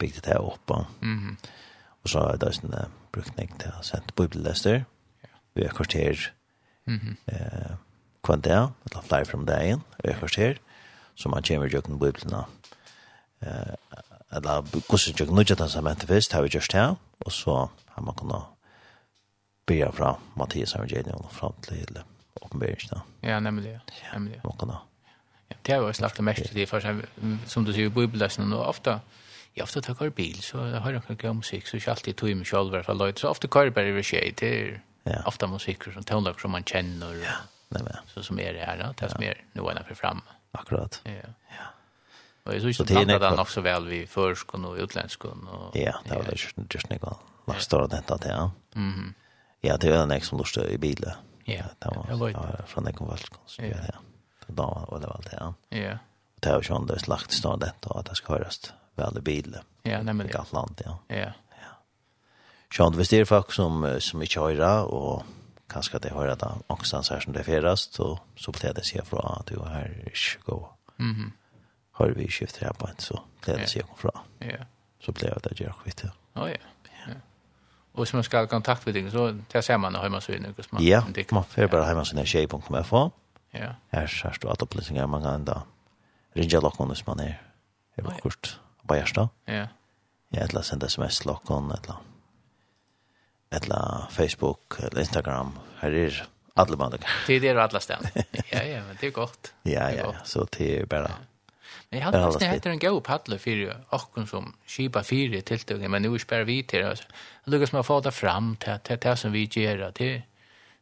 [SPEAKER 1] bygde det opp. Og så er det sånn, brukning til å sende bibellester, vi har kvarter,
[SPEAKER 3] Mm -hmm.
[SPEAKER 1] eh, kvann det, eller flere fra det igjen, og jeg som man kommer til å Bibelen. Eh, eller hvordan til å nødja den som henter først, har vi gjort det, og så har man kunnet bygge fra Mattias evangelium og fram til åpenberingen.
[SPEAKER 3] Ja, nemlig. Ja, nemlig.
[SPEAKER 1] Man kunne.
[SPEAKER 3] Ja, det har jo slagt det mest til det, for som du sier, Bibelen og ofte, Ja, ofta tar kar bil, så har jag kan gå musik, så är alltid tog i mig själv i alla fall. Så ofta kar bara i och det är
[SPEAKER 1] Ja.
[SPEAKER 3] Ofta musiker som tonlag som man känner. Ja.
[SPEAKER 1] Nej men.
[SPEAKER 3] Så som är det här då, det som mer nu ena för fram.
[SPEAKER 1] Akkurat.
[SPEAKER 3] Ja. Ja. Och
[SPEAKER 1] så
[SPEAKER 3] så
[SPEAKER 1] det där
[SPEAKER 3] nog så väl vi försk och utländsk och
[SPEAKER 1] Ja, det var just just något. Vad står det där där?
[SPEAKER 3] Mhm.
[SPEAKER 1] Ja, det är den som lust i bilen.
[SPEAKER 3] Ja.
[SPEAKER 1] Det var från den konvalskons. Ja. Då var det var det. Ja. Det har ju ändå lagt stå det att det ska höras väl i bilen.
[SPEAKER 3] Ja,
[SPEAKER 1] nej det land, ja.
[SPEAKER 3] Ja.
[SPEAKER 1] Sjønt hvis det er folk som, som ikke hører, og kanskje at de hører det angstens her som det ferast, så, så pleier det seg fra at du her ikke går.
[SPEAKER 3] Mm
[SPEAKER 1] -hmm. Hører vi skifter her på en, så pleier det seg yeah.
[SPEAKER 3] fra. Yeah.
[SPEAKER 1] Så pleier det gjør kvitt.
[SPEAKER 3] Å ja. Ja. Og hvis man skal ha kontakt med deg, så det ser man hjemme så inn, hvis man
[SPEAKER 1] Ja, man får bare hjemmesiden av tjej.com.fo.
[SPEAKER 3] Ja.
[SPEAKER 1] Her ser du at opplysninger man kan da ringe lokken hvis man er er
[SPEAKER 3] vårt
[SPEAKER 1] kurs på Gjerstad.
[SPEAKER 3] Ja.
[SPEAKER 1] Ja, eller sende sms lokken, eller eller Facebook eller Instagram. Her er alle mann.
[SPEAKER 3] Det är det alla ställen. Ja, ja, men det är gott.
[SPEAKER 1] Ja, ja,
[SPEAKER 3] gott.
[SPEAKER 1] så det är bara...
[SPEAKER 3] Men jag hade nästan heter en god paddle för ju och som skipa fyra tilltuggen men nu spär vi till det. Jag lyckas med att få det fram till till det som vi gör det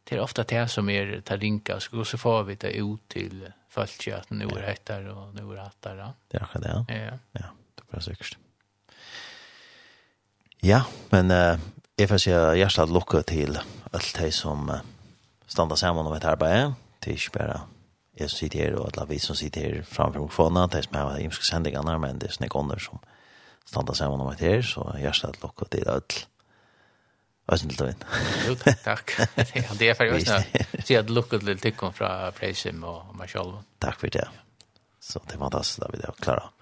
[SPEAKER 3] till ofta det som är ta linka så så får vi det ut till folk att nu är hettar och nu är hattar.
[SPEAKER 1] Det är det. Ja.
[SPEAKER 3] Ja,
[SPEAKER 1] det er är sikkert. Ja, men Uh, Jeg får si hjertelig lukke til alt de som standa sammen om et arbeid. Det er ikke bare jeg som sitter her, og alle vi som sitter her framfor mikrofonen, de som har imske sendingene, men det er sånne kunder som standa sammen om et her, så hjertelig lukke til alt. Hva synes du?
[SPEAKER 3] Jo, takk. Det er ferdig også. Så jeg lukket til tikkene fra Preisim og meg selv.
[SPEAKER 1] Takk for det. Så det er fantastisk da vi det klarer.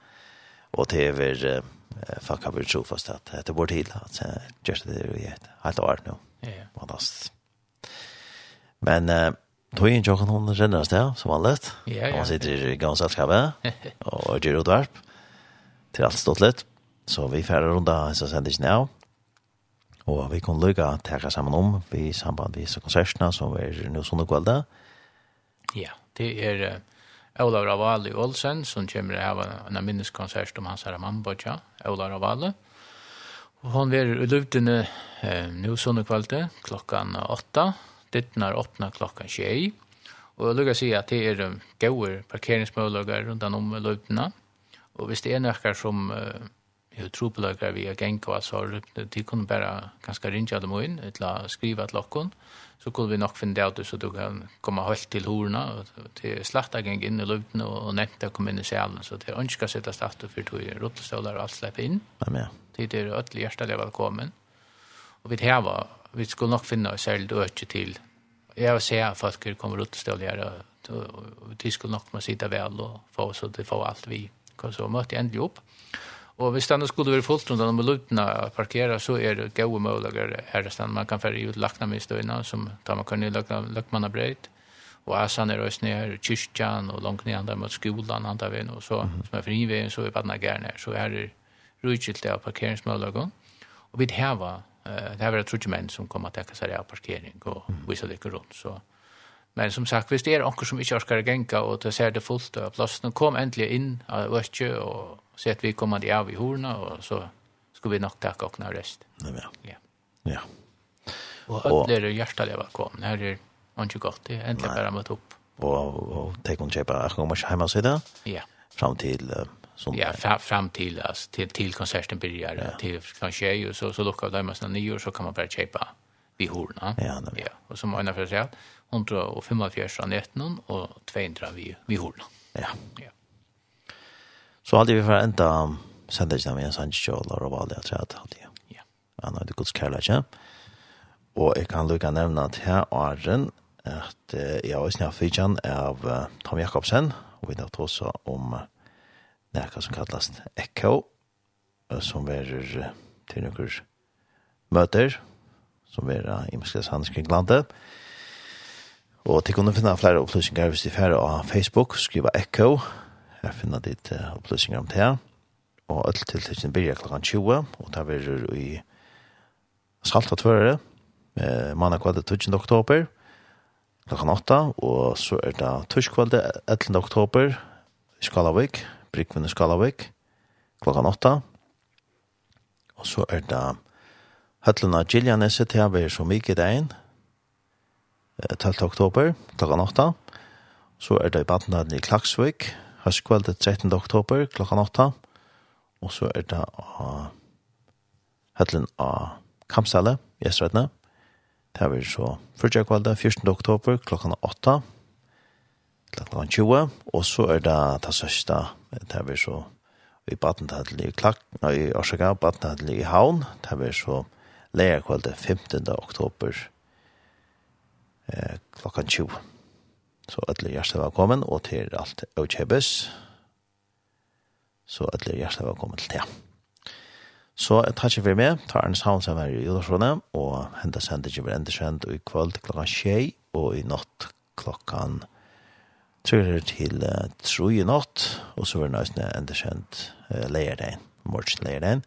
[SPEAKER 1] Og det er over... Uh, folk har vært trofast at det var til at jeg gjør det i et helt år nå. Fantastisk. Men uh, tog inn jokken hun renner oss der, som vanlig.
[SPEAKER 3] Ja, ja.
[SPEAKER 1] Han sitter i gangselskapet og gjør utvarp til alt stått litt. Så vi færre runda så sender ikke av. Og vi kan lykke å ta sammen om vi samband med konsertene som er nå sånne kvelde.
[SPEAKER 3] Ja, det er... Uh Ola Ravali Olsen, som kommer å ha en minneskonsert om hans herre mannbodja, Ola Ravali. Og hon er i luftene eh, nå sånne kvalite, klokkan åtta. Dittnar åpna klokkan tjei. Og jeg lukker å si at det er gode parkeringsmøylager rundt om luftene. Og hvis det er noe som eh, jeg har tropelager vi har genk og altså, de kunne bare ganske rinja dem inn, eller skriva til et så kunne vi nok finne det ut, så du kan komme helt til horna, og til slakta genk inn i luften, og nevnte å komme inn i salen så det ønsker å sitte starte for to rottestøler og alt slipper inn.
[SPEAKER 1] Amen.
[SPEAKER 3] Tid er ødelig hjertelig velkommen. Og vi heva, vi skulle nok finne oss selv øke til, jeg vil se at folk kommer rottestøler, og de skulle nok må sitte vel og få, så de får alt vi. Så møtte jeg endelig opp, Og hvis den skulle være fullt rundt om minutene å parkere, så er det gode muligheter her i Man kan fære ut lakna med støyene, som tar man kan i lakna breit. Og Asan er også nede, kyrkjan, og langt ned andre mot skolan, andre veien, og så, mm -hmm. som er friveien, så er badna gærne her. Så her er rydskilt av parkeringsmuligheter. Og vi har, uh, det har vært trutje menn som kommer til å seg av parkering, og mm viser det rundt, så Men som sagt, hvis det er onker som ikke orskar å genka, og det ser det fullt av plassen, kom endelig inn av Øtje, og se at vi kom an av i horna, og så skulle vi nok takka okna rest.
[SPEAKER 1] Ja.
[SPEAKER 3] Ja.
[SPEAKER 1] ja.
[SPEAKER 3] Og alle er hjertelig velkommen. Her er ikke godt, det er endelig bare møtt opp.
[SPEAKER 1] Og, og tenk om kjøpa, jeg kommer ikke hjemme og sitte?
[SPEAKER 3] Ja.
[SPEAKER 1] Fram til... Som
[SPEAKER 3] ja, fra, fram til, altså, til, til konserten börjar ja. til kanskje, og och så så lockar de med sånne 9 så kan man bare kjøpe vid horna.
[SPEAKER 1] Ja, nemlig.
[SPEAKER 3] ja. Och som Anna för sig 145 av netten og 200 vi, vi hården.
[SPEAKER 1] Ja.
[SPEAKER 3] ja.
[SPEAKER 1] Så hadde vi for enda sendet ikke dem i en sannsjål og hva det er tredje hadde jeg.
[SPEAKER 3] Ja.
[SPEAKER 1] Han hadde gods kærlighet. Og jeg kan lukke nevne at her åren at jeg har snakket fyrtjen av Tom Jakobsen og vi har også om nærka som kalles Echo som verer til noen møter som verer i Meskles Hanskring landet. Ja Og til kunne finne flere opplysninger hvis de færre av Facebook, skriva Echo. Her finner ditt uh, opplysninger om det. Og alt til til byrja klokken 20, og der blir i Salt og Tvørere, eh, mandag kvalitet 12. oktober, klokken 8, og så er det tysk kvalitet 11. oktober, i Skalavik, Brikvinne Skalavik, klokken 8, og så er det Høtluna Gillianeset her ved Somike Dein, 12. oktober klokken 8. Så er det i badnaden i Klaksvik, høstkveld 13. oktober klokken 8. Og så er det uh, høtlen av Kamsale, Gjestredne. Det er så fyrtjekveldet 14. oktober klokken 8 Klokken 20, og så er det det sørste, det er så i badentadel i klak, i Orsaka, badentadel i Havn, det er så leierkvalget 15. oktober eh, klokkan 20. Så alle hjertelig velkommen, og til alt Økjebes. Så alle hjertelig velkommen til det. Så jeg tar ikke for meg, tar en sound som er i Jodasjone, og hentet sender ikke for enda kjent i kveld klokka tjei, og i natt klokkan tror jeg til uh, tro i natt, og så var det nøysene enda kjent uh, leierdein, morgen leierdein,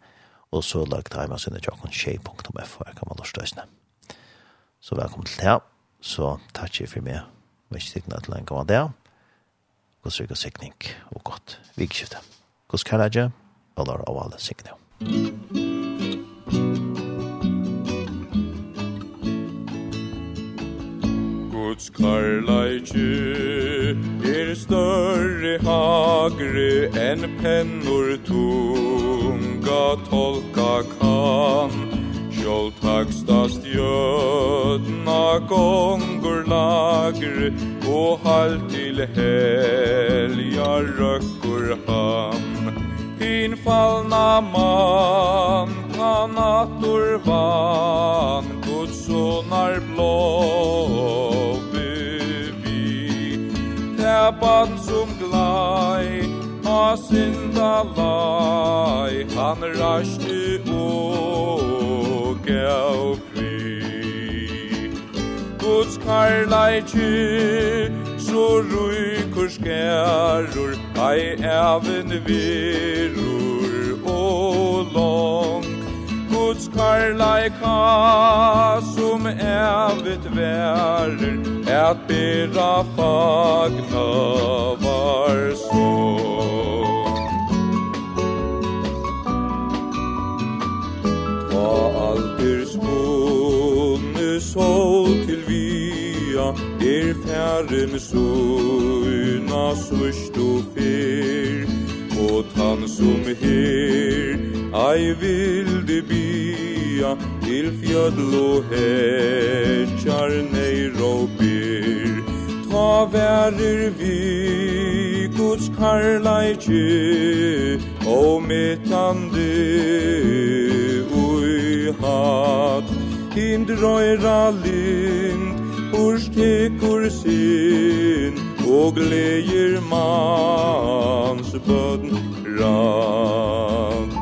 [SPEAKER 1] og så lagt jeg meg sønne tjokken tjei.f, og jeg kan man lort støysene. Så velkommen til det. Så takk jeg for meg. Vi er ikke til en gang der. God rygg og sikning og godt vikskifte. Guds kærlighet, valder av alle sikning.
[SPEAKER 4] Guds karlaiki er større hagre enn pennor tunga tolka kan Sjálv taksta stjötna gongur lagr Og halt til helja røkkur hamn Hin fallna man Kanator van Guds sonar blå Bevi Täpan som glai Ha synda lai Han rastu år gav fri. Guds karlaiki Så ruikur skærur Ei even virur og long Guds karlaika Som evet verer Et bera fagna var sorg. herra er færen suna sust og fyr og tann som her ei vilde bia til fjödl og hetjar neir og byr ta værer vi Guds karlaiki og metande ui hat. Hindrøyra lin urstekur sin og gleir mans bøden rann.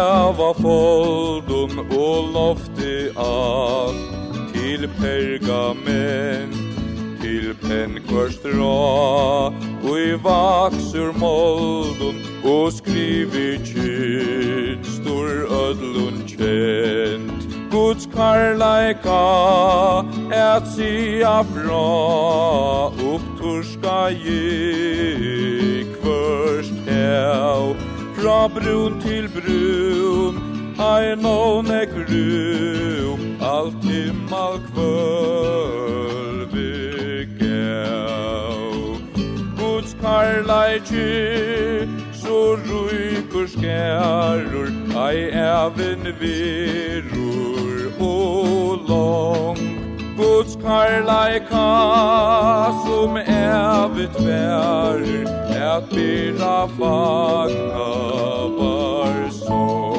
[SPEAKER 4] hava foldun og lofti av Til pergament, til pen kvørst rå Og i vaksur moldun og skrivi kyt Stor ödlun kjent. Guds karlaika et sia fra Upptorska gi kvørst hev fra brun til brun Ai no ne rum Alt himmal kvölvi gau Guds karlaiki Så ruikur skærur Ai evin virur og long. Guds karlaika Som evit verur at byrra fagna var sorg